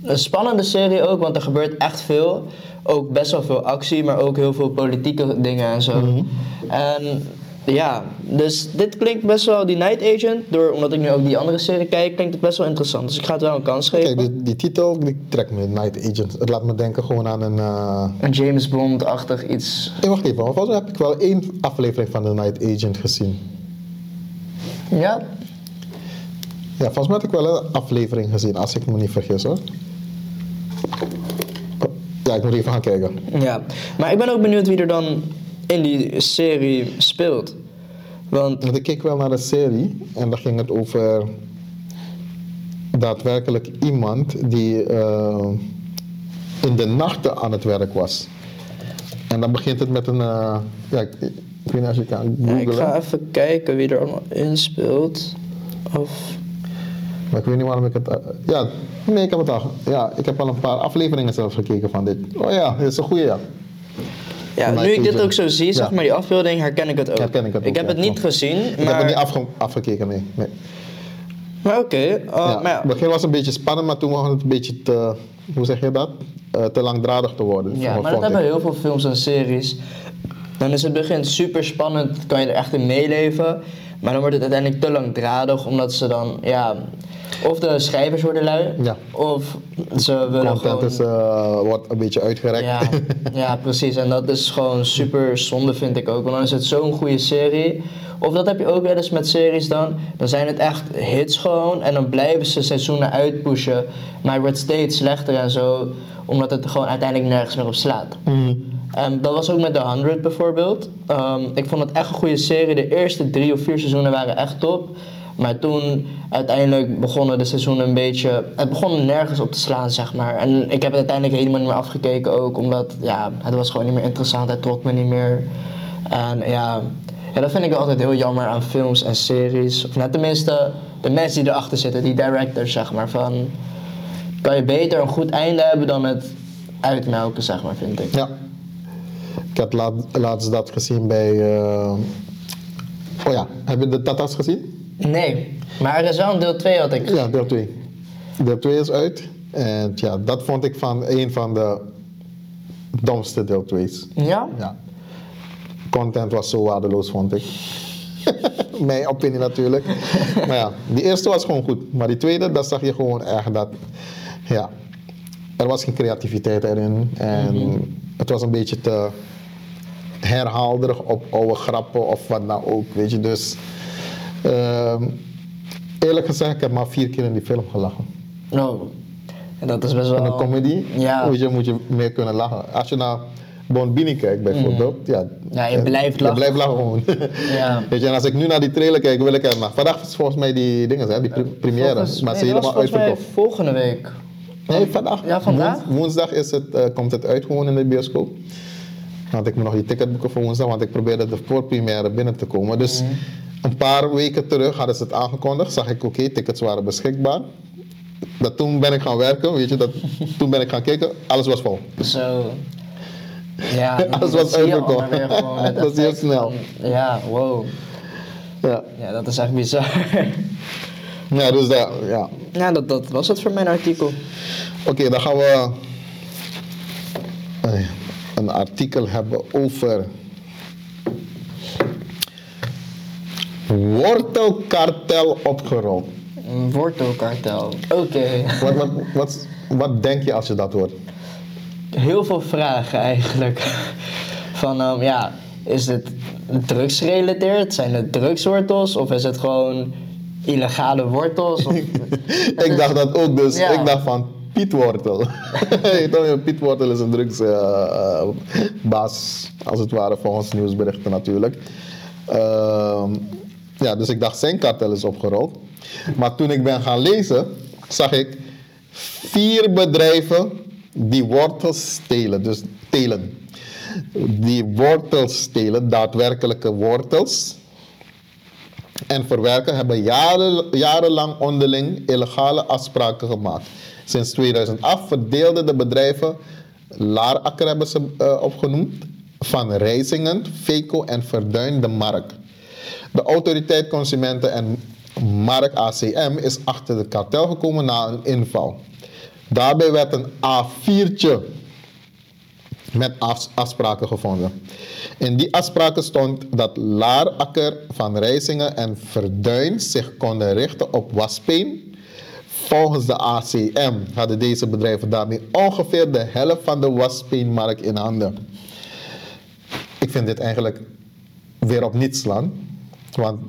een spannende serie ook, want er gebeurt echt veel. Ook best wel veel actie, maar ook heel veel politieke dingen en zo. En ja, dus dit klinkt best wel, die Night Agent, door, omdat ik nu ook die andere serie kijk, klinkt het best wel interessant. Dus ik ga het wel een kans geven. Kijk, die, die titel die trekt me, Night Agent. Het laat me denken gewoon aan een... eh, Een James Bond-achtig iets. Hey, wacht even, volgens mij heb ik wel één aflevering van The Night Agent gezien. Ja? Ja, volgens mij had ik wel een aflevering gezien, als ik me niet vergis hoor. Ja, ik moet even gaan kijken. Ja. Maar ik ben ook benieuwd wie er dan in die serie speelt. Want Want ik keek wel naar de serie en daar ging het over daadwerkelijk iemand die eh, in de nachten aan het werk was. En dan begint het met een, eh, ja, ik, ik weet niet als je kan ja, googlen, ik ga even kijken wie er allemaal in speelt. Of... maar ik weet niet waarom ik het, eh, ja, nee ik heb het al, ja, ik heb al een paar afleveringen zelfs gekeken van dit. Oh ja, dit is een goede ja. Nu ik dit ook zo zie, zeg maar die afbeelding, herken ik het ook. Herken ik het ook, heb ja, het niet klopt. gezien, Ik heb maar... het niet afge- afgekeken, nee. nee. Maar oké, eh, ja, maar ja. Het begin was een beetje spannend, maar toen begon het een beetje te, hoe zeg je dat? Eh, te langdradig te worden. Ja, maar dat ik. hebben heel veel films en series. Dan is het begin super spannend, kan je er echt in meeleven. Maar dan wordt het uiteindelijk te langdradig, omdat ze dan, ja... Of de schrijvers worden lui, Ja. of ze willen Content gewoon... is, eh, wordt een beetje uitgerekt. Ja, [LAUGHS] ja, precies. En dat is gewoon super zonde, vind ik ook. Want dan is het zo'n goede serie. Of dat heb je ook wel eens met series dan. Dan zijn het echt hits gewoon. En dan blijven ze seizoenen uitpushen. Maar het wordt steeds slechter en zo. Omdat het gewoon uiteindelijk nergens meer op slaat. Mhm. En dat was ook met The 100 bijvoorbeeld. Ehm, ik vond het echt een goede serie. De eerste drie of vier seizoenen waren echt top. Maar toen uiteindelijk begonnen de seizoenen een beetje. Het begon nergens op te slaan, zeg maar. En ik heb het uiteindelijk helemaal niet meer afgekeken ook. Omdat ja, het was gewoon niet meer interessant. Het trok me niet meer. En ja, ja, dat vind ik altijd heel jammer aan films en series. Of net tenminste, de mensen die erachter zitten, die directors, zeg maar. Van, kan je beter een goed einde hebben dan het uitmelken, zeg maar, vind ik. Ja. Ik had laat, laatst dat gezien bij. eh, Oh ja, heb je de Tata's gezien? Nee, maar er is wel een deel 2 had ik. Ja, deel 2. Deel 2 is uit. En ja, dat vond ik van een van de domste deel 2's. Ja? Ja. Content was zo waardeloos, vond ik. [LAUGHS] Mijn opinie natuurlijk. [LAUGHS] maar ja, die eerste was gewoon goed. Maar die tweede, daar zag je gewoon echt dat. Ja, er was geen creativiteit erin. En het was een beetje te herhaalderig op oude grappen of wat dan ook. Weet je, dus. Ehm, eerlijk gezegd, ik heb maar vier keer in die film gelachen. Oh. En dat is best wel... Een comedy Ja. weet je, moet je meer kunnen lachen. Als je naar Bon Bini kijkt bijvoorbeeld, ja, Ja, je eh, blijft lachen. Je blijft lachen gewoon. [LAUGHS] Ja. Weet je, en als ik nu naar die trailer kijk, wil ik er maar. Vandaag is volgens mij die dingen, hè, die pre- première, Volgens- maar nee, ze helemaal uitverkocht. volgende week. Nee, vandaag. Ja, vandaag? Woens- woensdag is het, eh, komt het uit gewoon in de bioscoop. Had ik me nog die ticket boeken voor woensdag, want ik probeerde de voorpremière binnen te komen. Dus Mhm. Een paar weken terug hadden ze het aangekondigd. Zag ik, oké, tickets waren beschikbaar. Dat toen ben ik gaan werken, weet je, dat, toen ben ik gaan kijken, alles was vol. Zo. [LAUGHS] Ja, Alles dat was uitverkocht. het [LAUGHS] Dat is heel snel. van- ja, wow. Ja, Ja, dat is echt bizar. ja dus dat, ja. ja, dat, dat was het voor mijn artikel. Oké, dan gaan we een artikel hebben over wortelkartel opgerold. Een wortelkartel. Oké. Wat, wat, wat, wat denk je als je dat hoort? Heel veel vragen eigenlijk. Van ehm, ja, is het drugsgerelateerd? Zijn het drugswortels? Of is het gewoon illegale wortels? Of, [LAUGHS] ik dacht dat ook, dus Ja. ik dacht van Piet Wortel. Je [LAUGHS] weet wel, Piet Wortel is een drugsbaas, als het ware, volgens nieuwsberichten natuurlijk. Ehm, ja, dus ik dacht zijn kartel is opgerold. Maar toen ik ben gaan lezen, zag ik vier bedrijven die wortels stelen. Dus telen. Die wortels stelen, daadwerkelijke wortels en verwerken hebben jaren, jarenlang onderling illegale afspraken gemaakt. Sinds 2008 verdeelden de bedrijven, Laarakker hebben ze eh, opgenoemd, van Rijzingen, Feco en Verduin de Mark. De autoriteit Consumenten en Mark ACM is achter de kartel gekomen na een inval. Daarbij werd een A4'tje met af- afspraken gevonden. In die afspraken stond dat Laarakker, Van Rijsingen en Verduin zich konden richten op waspeen. Volgens de ACM hadden deze bedrijven daarmee ongeveer de helft van de waspeenmarkt in handen. Ik vind dit eigenlijk weer op niets slaan. Want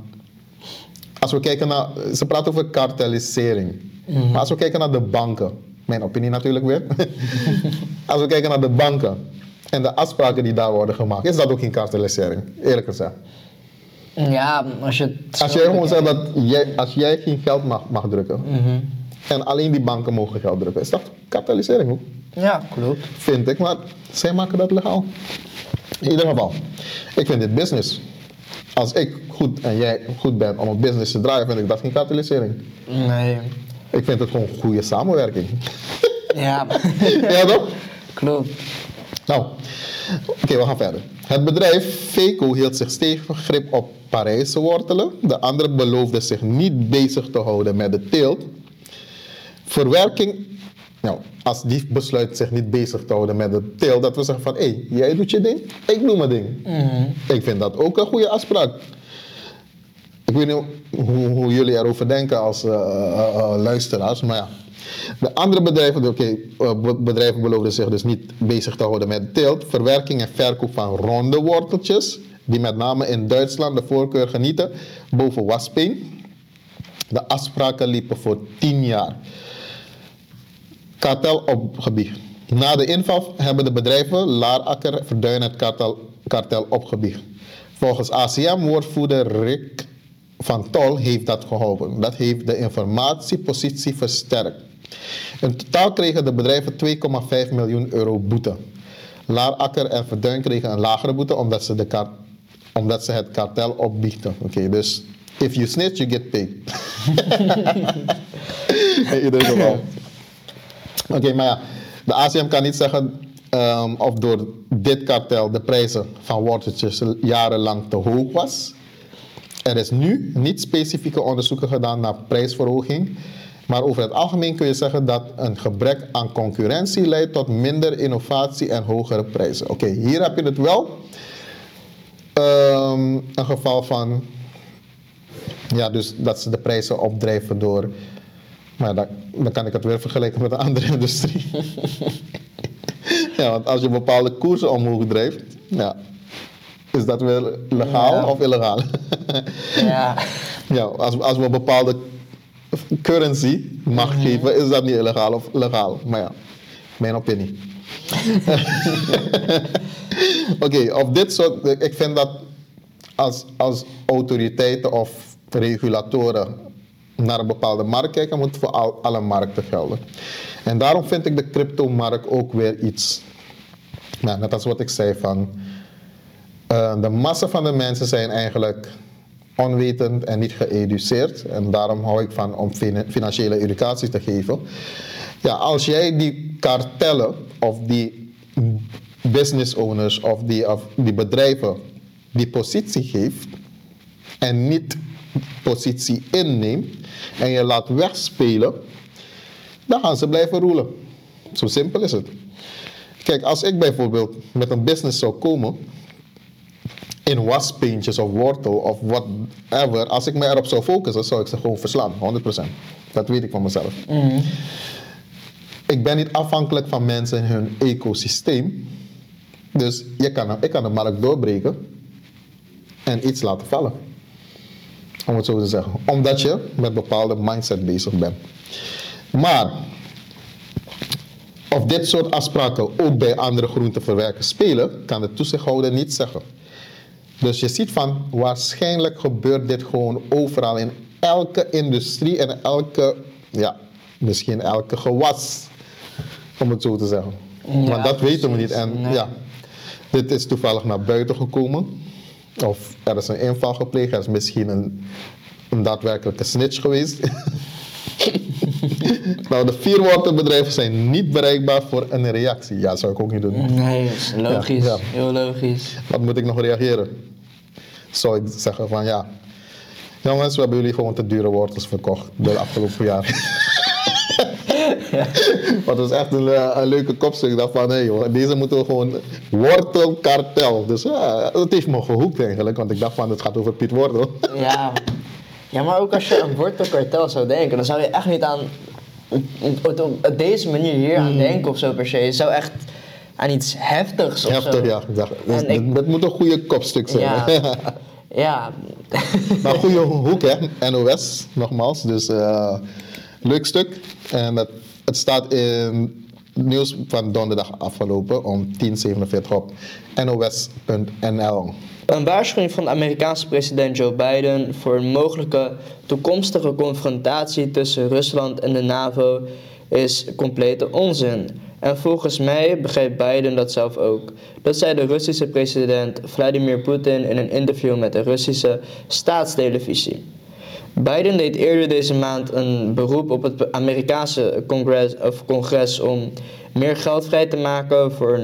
als we kijken naar, ze praten over kartellisering. Maar als we kijken naar de banken, mijn opinie natuurlijk weer. [LAUGHS] als we kijken naar de banken en de afspraken die daar worden gemaakt, is dat ook geen kartellisering, eerlijk gezegd. ja, als je het Als jij gewoon zegt dat jij, als jij geen geld mag, mag drukken en alleen die banken mogen geld drukken, is dat kartellisering ook? Ja, klopt. Vind ik, maar zij maken dat legaal. In ieder geval, ik vind dit business. Als ik goed en jij goed bent om een business te draaien, vind ik dat geen kartellisering. Nee. Ik vind het gewoon goede samenwerking. [LAUGHS] Ja, [LAUGHS] ja toch? klopt. Nou, oké, we gaan verder. Het bedrijf Feco hield zich stevig grip op Parijse wortelen. De andere beloofde zich niet bezig te houden met de teelt. Verwerking, nou, als die besluit zich niet bezig te houden met de teelt, dat we zeggen van, hé, hey, jij doet je ding, ik doe mijn ding. Ik vind dat ook een goede afspraak. Ik weet niet hoe, hoe jullie erover denken als eh, eh, eh, luisteraars, maar ja. De andere bedrijven, oké, be- bedrijven beloofden zich dus niet bezig te houden met teelt, verwerking en verkoop van ronde worteltjes, die met name in Duitsland de voorkeur genieten, boven waspeen. De afspraken liepen voor 10 jaar. Kartel opgebiecht. Na de inval hebben de bedrijven Laarakker, Verduin het kartel, kartel opgebiecht. Volgens ACM-woordvoerder Rick van Tol heeft dat geholpen. Dat heeft de informatiepositie versterkt. In totaal kregen de bedrijven 2,5 miljoen euro boete. Laarakker en Verduin kregen een lagere boete omdat ze, de omdat ze het kartel opbiechten. Oké, dus if you snitch, you get paid. [LAUGHS] In ieder geval. Oké, maar ja, de ACM kan niet zeggen ehm, of door dit kartel de prijzen van worteltjes jarenlang te hoog was. Er is nu niet specifieke onderzoeken gedaan naar prijsverhoging. Maar over het algemeen kun je zeggen dat een gebrek aan concurrentie leidt tot minder innovatie en hogere prijzen. Oké, hier heb je het wel. Ehm, een geval van ja, dus dat ze de prijzen opdrijven door. Maar dan, dan kan ik het weer vergelijken met een andere [LAUGHS] industrie. ja, want als je bepaalde koersen omhoog drijft, ja, is dat weer legaal Ja. of illegaal? Ja, [LAUGHS] ja, als, als we een bepaalde currency macht geven, is dat niet illegaal of legaal. Maar ja, mijn opinie. [LAUGHS] Oké, of dit soort, ik vind dat als, als autoriteiten of regulatoren naar een bepaalde markt kijken, moet voor al, alle markten gelden. En daarom vind ik de cryptomarkt ook weer iets, nou, net als wat ik zei van, eh, de massa van de mensen zijn eigenlijk onwetend en niet geëduceerd. En daarom hou ik van om fin- financiële educatie te geven. Ja, als jij die kartellen of die business owners of die, of die bedrijven die positie geeft en niet positie inneemt en je laat wegspelen, dan gaan ze blijven roelen. Zo simpel is het. Kijk, als ik bijvoorbeeld met een business zou komen in waspaintjes of wortel of whatever, als ik me erop zou focussen, zou ik ze gewoon verslaan, 100%. Dat weet ik van mezelf. Ik ben niet afhankelijk van mensen en hun ecosysteem. Dus je kan, ik kan de markt doorbreken en iets laten vallen. Om het zo te zeggen. Omdat je met bepaalde mindset bezig bent. Maar of dit soort afspraken ook bij andere groenteverwerkers spelen, kan de toezichthouder niet zeggen. Dus je ziet van, waarschijnlijk gebeurt dit gewoon overal in elke industrie en elke, ja, misschien elke gewas, om het zo te zeggen. Ja, maar dat weten we niet. En Nee. ja, dit is toevallig naar buiten gekomen. Of er is een inval gepleegd, er is misschien een, een daadwerkelijke snitch geweest. [LAUGHS] nou, de vier waterbedrijven zijn niet bereikbaar voor een reactie. Ja, dat zou ik ook niet doen. Nee, logisch. Ja, ja. Heel logisch. Wat moet ik nog reageren? Zou ik zeggen van ja. Jongens, we hebben jullie gewoon te dure wortels verkocht de afgelopen jaar. Maar dat is echt een, eh, een leuke kopstuk. Ik dacht van nee joh, deze moeten we gewoon wortelkartel. Dus ja, dat heeft me gehoekt eigenlijk. Want ik dacht van het gaat over Piet Wortel. Ja. ja, maar ook als je aan wortelkartel zou denken, dan zou je echt niet aan op, deze manier hier aan denken of zo per se. Je zou echt aan iets heftigs of. Heftig zo. ja. Dus En ik- Dat moet een goede kopstuk zijn. Ja. [LAUGHS] Ja. Maar goede hoek, hè? NOS, nogmaals. Dus eh, leuk stuk. En het, het staat in nieuws van donderdag afgelopen om 10.47 op nos.nl. Een waarschuwing van de Amerikaanse president Joe Biden voor een mogelijke toekomstige confrontatie tussen Rusland en de NAVO is complete onzin. En volgens mij begrijpt Biden dat zelf ook. Dat zei de Russische president Vladimir Poetin in een interview met de Russische staatstelevisie. Biden deed eerder deze maand een beroep op het Amerikaanse congres, of congres om meer geld vrij te maken voor,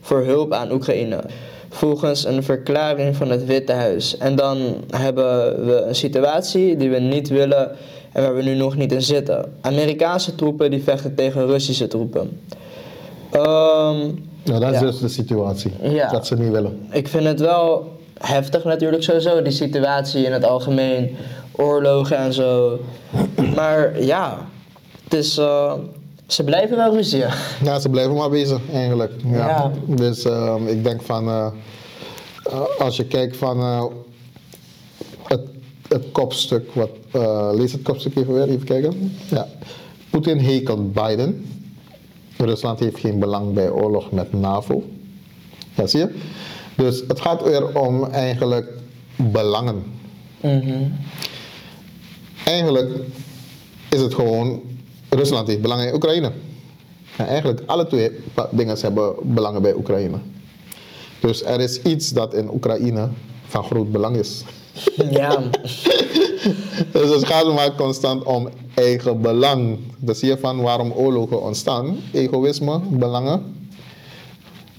voor hulp aan Oekraïne. Volgens een verklaring van het Witte Huis. En dan hebben we een situatie die we niet willen en waar we nu nog niet in zitten. Amerikaanse troepen die vechten tegen Russische troepen. Nou, dat is Ja. dus de situatie. Ja. Dat ze niet willen. ik vind het wel heftig natuurlijk sowieso, die situatie in het algemeen, oorlogen en zo. Maar ja, het is, eh, ze blijven wel ruzie. Ja, ze blijven maar bezig eigenlijk. Ja. Ja. Dus ehm, ik denk van, eh, eh, als je kijkt van het, het kopstuk, wat, lees het kopstuk even weer, even kijken. Ja. Poetin hekelt Biden. Rusland heeft geen belang bij oorlog met NAVO. Ja, zie je? Dus het gaat weer om eigenlijk belangen. Eigenlijk is het gewoon, Rusland heeft belangen in Oekraïne. En eigenlijk alle twee dingen hebben belangen bij Oekraïne. Dus er is iets dat in Oekraïne van groot belang is. ja, [LAUGHS] Dus het gaat maar constant om eigen belang. Dan zie je van waarom oorlogen ontstaan. Egoïsme, belangen.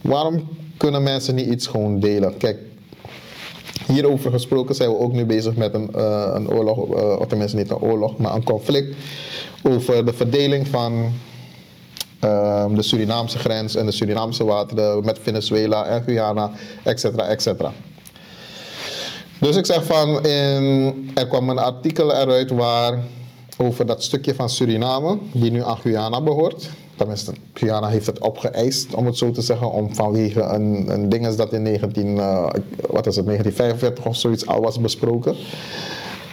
Waarom kunnen mensen niet iets gewoon delen? Kijk, hierover gesproken zijn we ook nu bezig met een, eh, een oorlog, eh, of tenminste niet een oorlog, maar een conflict over de verdeling van ehm, de Surinaamse grens en de Surinaamse wateren met Venezuela en Guyana, et cetera, et cetera. Dus ik zeg van, in, er kwam een artikel eruit waar over dat stukje van Suriname, die nu aan Guyana behoort. Tenminste, Guyana heeft het opgeëist, om het zo te zeggen, om vanwege een, een ding dat in 19, eh, wat is het, 1945 of zoiets al was besproken.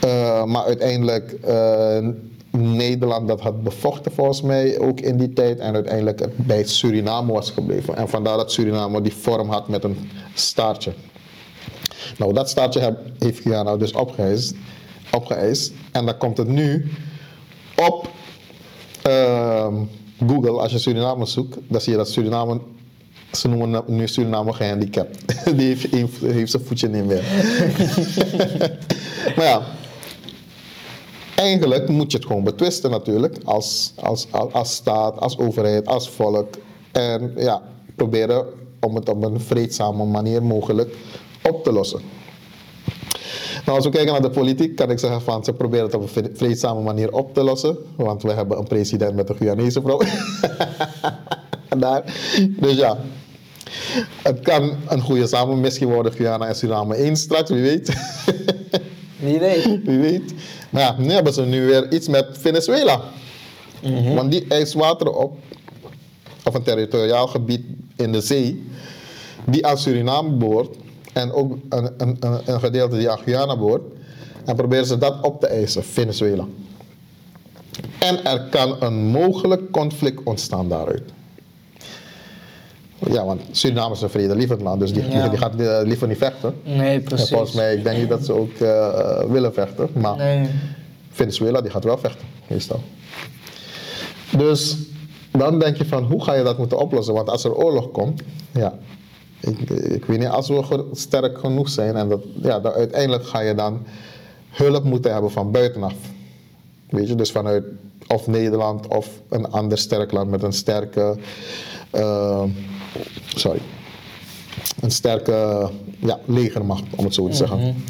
Eh, maar uiteindelijk eh, Nederland dat had bevochten volgens mij ook in die tijd en uiteindelijk het bij Suriname was gebleven. En vandaar dat Suriname die vorm had met een staartje. Nou, dat staartje heb, heeft Guyana dus opgeëist, opgeëist. En dan komt het nu op Google, als je Suriname zoekt, dan zie je dat Suriname, ze noemen nu Suriname gehandicapt. [LAUGHS] Die heeft, heeft, heeft zijn voetje niet meer. [LAUGHS] maar ja, eigenlijk moet je het gewoon betwisten natuurlijk, als, als, als, als staat, als overheid, als volk. En ja, proberen om het op een vreedzame manier mogelijk op te lossen. Nou, als we kijken naar de politiek, kan ik zeggen van ze proberen het op een vre- vreedzame manier op te lossen. Want we hebben een president met een Guyanese vrouw. [LAUGHS] Daar. Dus ja, het kan een goede samen misschien worden Guyana en Suriname 1 straks, wie weet. [LAUGHS] Wie weet. wie weet. Maar ja, nu hebben ze nu weer iets met Venezuela. Want die eist water op, of een territoriaal gebied in de zee, die aan Suriname behoort en ook een, een, een, een gedeelte die aan Guyana behoort. En proberen ze dat op te eisen, Venezuela. En er kan een mogelijk conflict ontstaan daaruit. Ja, want Suriname is een vredelievend land, dus die, Ja. die gaat eh, liever niet vechten. Nee, En precies. volgens mij, ik denk niet dat ze ook eh, willen vechten, maar Nee. Venezuela die gaat wel vechten, meestal. Dus dan denk je van, hoe ga je dat moeten oplossen? Want als er oorlog komt, ja, ik, ik weet niet, als we sterk genoeg zijn, en dat, ja, dan uiteindelijk ga je dan hulp moeten hebben van buitenaf. Weet je, dus vanuit of Nederland of een ander sterk land met een sterke, eh, sorry, een sterke ja, legermacht, om het zo te zeggen.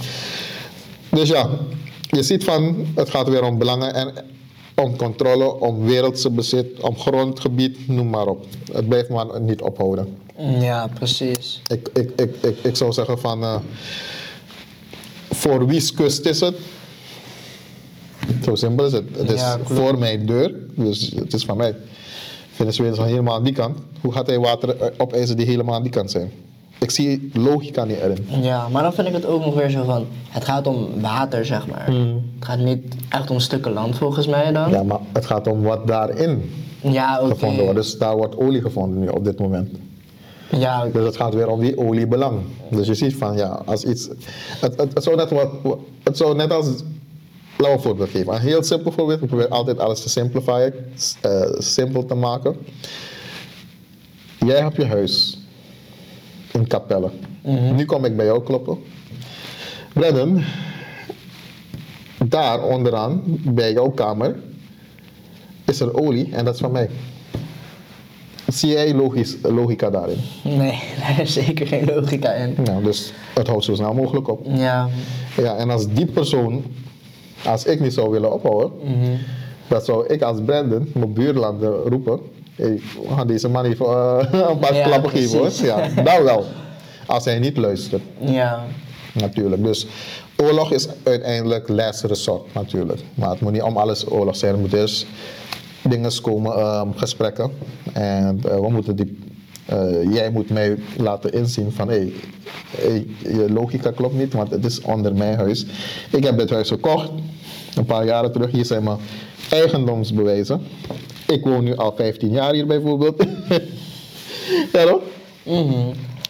Dus ja, je ziet van, het gaat weer om belangen en om controle, om wereldse bezit, om grondgebied, noem maar op. Het blijft maar niet ophouden. Ja, precies. Ik, ik, ik, ik, ik zou zeggen van, eh, voor wie's kust is het? Zo simpel is het. Het is Ja, voor mijn deur, dus het is van mij. Venezuela is al helemaal aan die kant. Hoe gaat hij water eh, opeisen die helemaal aan die kant zijn? Ik zie logica niet erin. Ja, maar dan vind ik het ook nog weer zo van, het gaat om water, zeg maar. Het gaat niet echt om stukken land volgens mij dan. Ja, maar het gaat om wat daarin Ja, gevonden wordt. Dus daar wordt olie gevonden nu op dit moment. Ja, Dus het gaat weer om die oliebelang. Dus je ziet van ja, als iets. Het, het, het, zou, net wat, het zou net als. Laat me een voorbeeld geven. Een heel simpel voorbeeld. Ik probeer altijd alles te simplifieren, eh, simpel te maken. Jij hebt je huis in Capelle. Nu kom ik bij jou kloppen. Brennan, daar onderaan, bij jouw kamer, is er olie en dat is van mij. Zie jij logisch, logica daarin? nee, [LAUGHS] daar is zeker geen logica in. Nou, dus het houdt zo snel mogelijk op. Ja, Ja, en als die persoon, als ik niet zou willen ophouden, dan zou ik als Brandon mijn buurlanden roepen. Hey, we gaan deze man even eh, [LAUGHS] een paar Ja, klappen geven hoor. Ja, dat wel. Als hij niet luistert, ja, natuurlijk. Dus oorlog is uiteindelijk last resort, natuurlijk. Maar het moet niet om alles oorlog zijn. Moeten eerst dingen komen, ehm, gesprekken. En eh, we moeten die, eh, jij moet mij laten inzien van, hé, hey, je logica klopt niet, want het is onder mijn huis. Ik heb dit huis gekocht, een paar jaren terug. Hier zijn mijn eigendomsbewijzen. Ik woon nu al 15 jaar hier bijvoorbeeld. [LAUGHS] ja toch?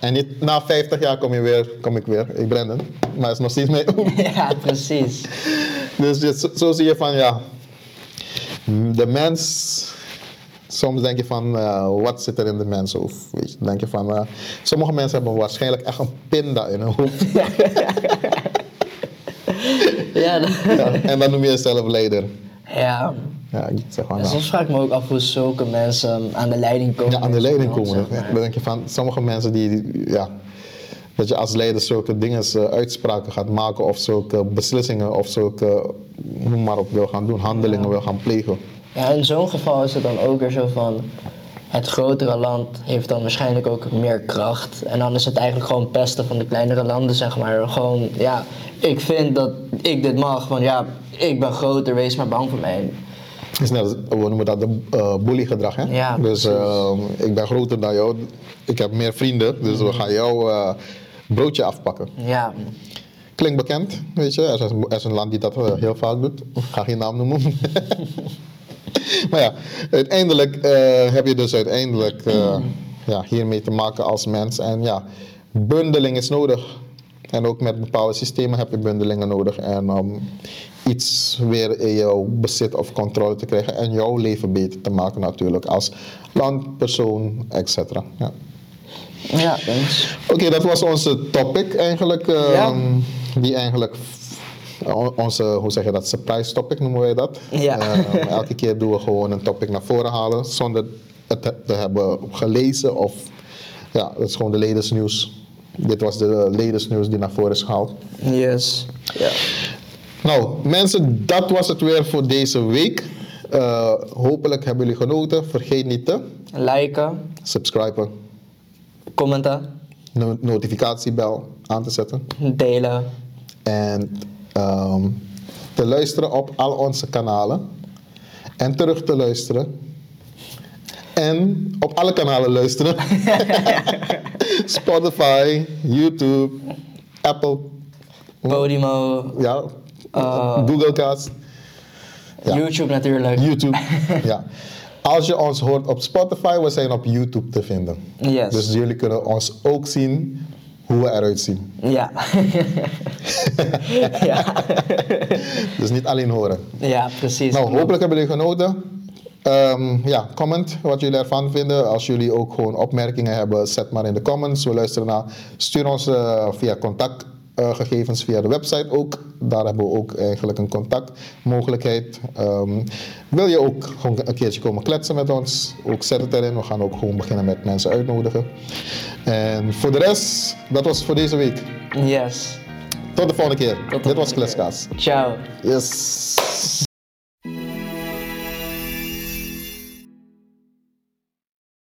En niet, na 50 jaar kom, je weer, kom ik weer, ik Brendan. Maar het is nog steeds mee. [LAUGHS] ja, precies. Dus zo, zo zie je van ja, de mens. Soms denk je van eh, wat zit er in de mens? Of weet je, denk je van eh, sommige mensen hebben waarschijnlijk echt een pinda in hun hoofd. [LAUGHS] Ja, en dan noem je jezelf leider. ja. Ja, ik zeg En nou, soms vraag ik me ook af hoe zulke mensen aan de leiding komen. ja, aan de leiding komen. maar. Dan denk je van sommige mensen die, die- ja, dat je als leider zulke dingen, eh, uitspraken gaat maken of zulke beslissingen of zulke, noem maar op, wil gaan doen, handelingen wil gaan plegen. Ja, in zo'n geval is het dan ook weer zo van. Het grotere land heeft dan waarschijnlijk ook meer kracht. En dan is het eigenlijk gewoon pesten van de kleinere landen, zeg maar. Gewoon, ja, ik vind dat ik dit mag. Want ja, ik ben groter, wees maar bang voor mij. Is net we noemen dat de uh, bullygedrag, hè? Ja, dus precies. eh, ik ben groter dan jou, ik heb meer vrienden, dus we gaan jouw eh, broodje afpakken. Ja, Klinkt bekend, weet je, er is, een- er is een land die dat eh, heel vaak doet. Ik ga geen naam noemen. [LAUGHS] maar ja, uiteindelijk eh, heb je dus uiteindelijk eh, ja, hiermee te maken als mens. En ja, bundeling is nodig. En ook met bepaalde systemen heb je bundelingen nodig. En om iets weer in jouw bezit of controle te krijgen. En jouw leven beter te maken natuurlijk. Als land, persoon, etc. Ja. Ja, eens. Oké, dat was onze topic eigenlijk. eh, Ja. Die eigenlijk, onze, hoe zeg je dat, surprise topic noemen wij dat. Ja. Eh, elke keer doen we gewoon een topic naar voren halen zonder het te- hebben gelezen of, ja, het is gewoon de latest nieuws. Dit was de latest nieuws die naar voren is gehaald. Yes. Ja. Nou, mensen, dat was het weer voor deze week. Eh, hopelijk hebben jullie genoten. Vergeet niet te Liken, subscriben, commenten, no- notificatiebel aan te zetten. delen. En ehm, te luisteren op al onze kanalen. En terug te luisteren. En op alle kanalen luisteren. [LAUGHS] Spotify, YouTube, Apple, Podimo, ja, Eh. Google Cast, Ja. YouTube natuurlijk. YouTube. ja. [LAUGHS] Als je ons hoort op Spotify, we zijn op YouTube te vinden. Yes. Dus jullie kunnen ons ook zien hoe we eruit zien. Ja. [LAUGHS] ja. Dus niet alleen horen. ja, precies. Nou, hopelijk hebben jullie genoten. Ehm, ja, comment wat jullie ervan vinden. Als jullie ook gewoon opmerkingen hebben, zet maar in de comments. We luisteren naar. Stuur ons eh, via contactgegevens via de website ook. Daar hebben we ook eigenlijk een contactmogelijkheid. Ehm, wil je ook gewoon een keertje komen kletsen met ons? Ook zet het erin. We gaan ook gewoon beginnen met mensen uitnodigen. En voor de rest, dat was voor deze week. Yes. Tot de volgende keer. Tot Dit was. Kletskaas. Ciao. Yes.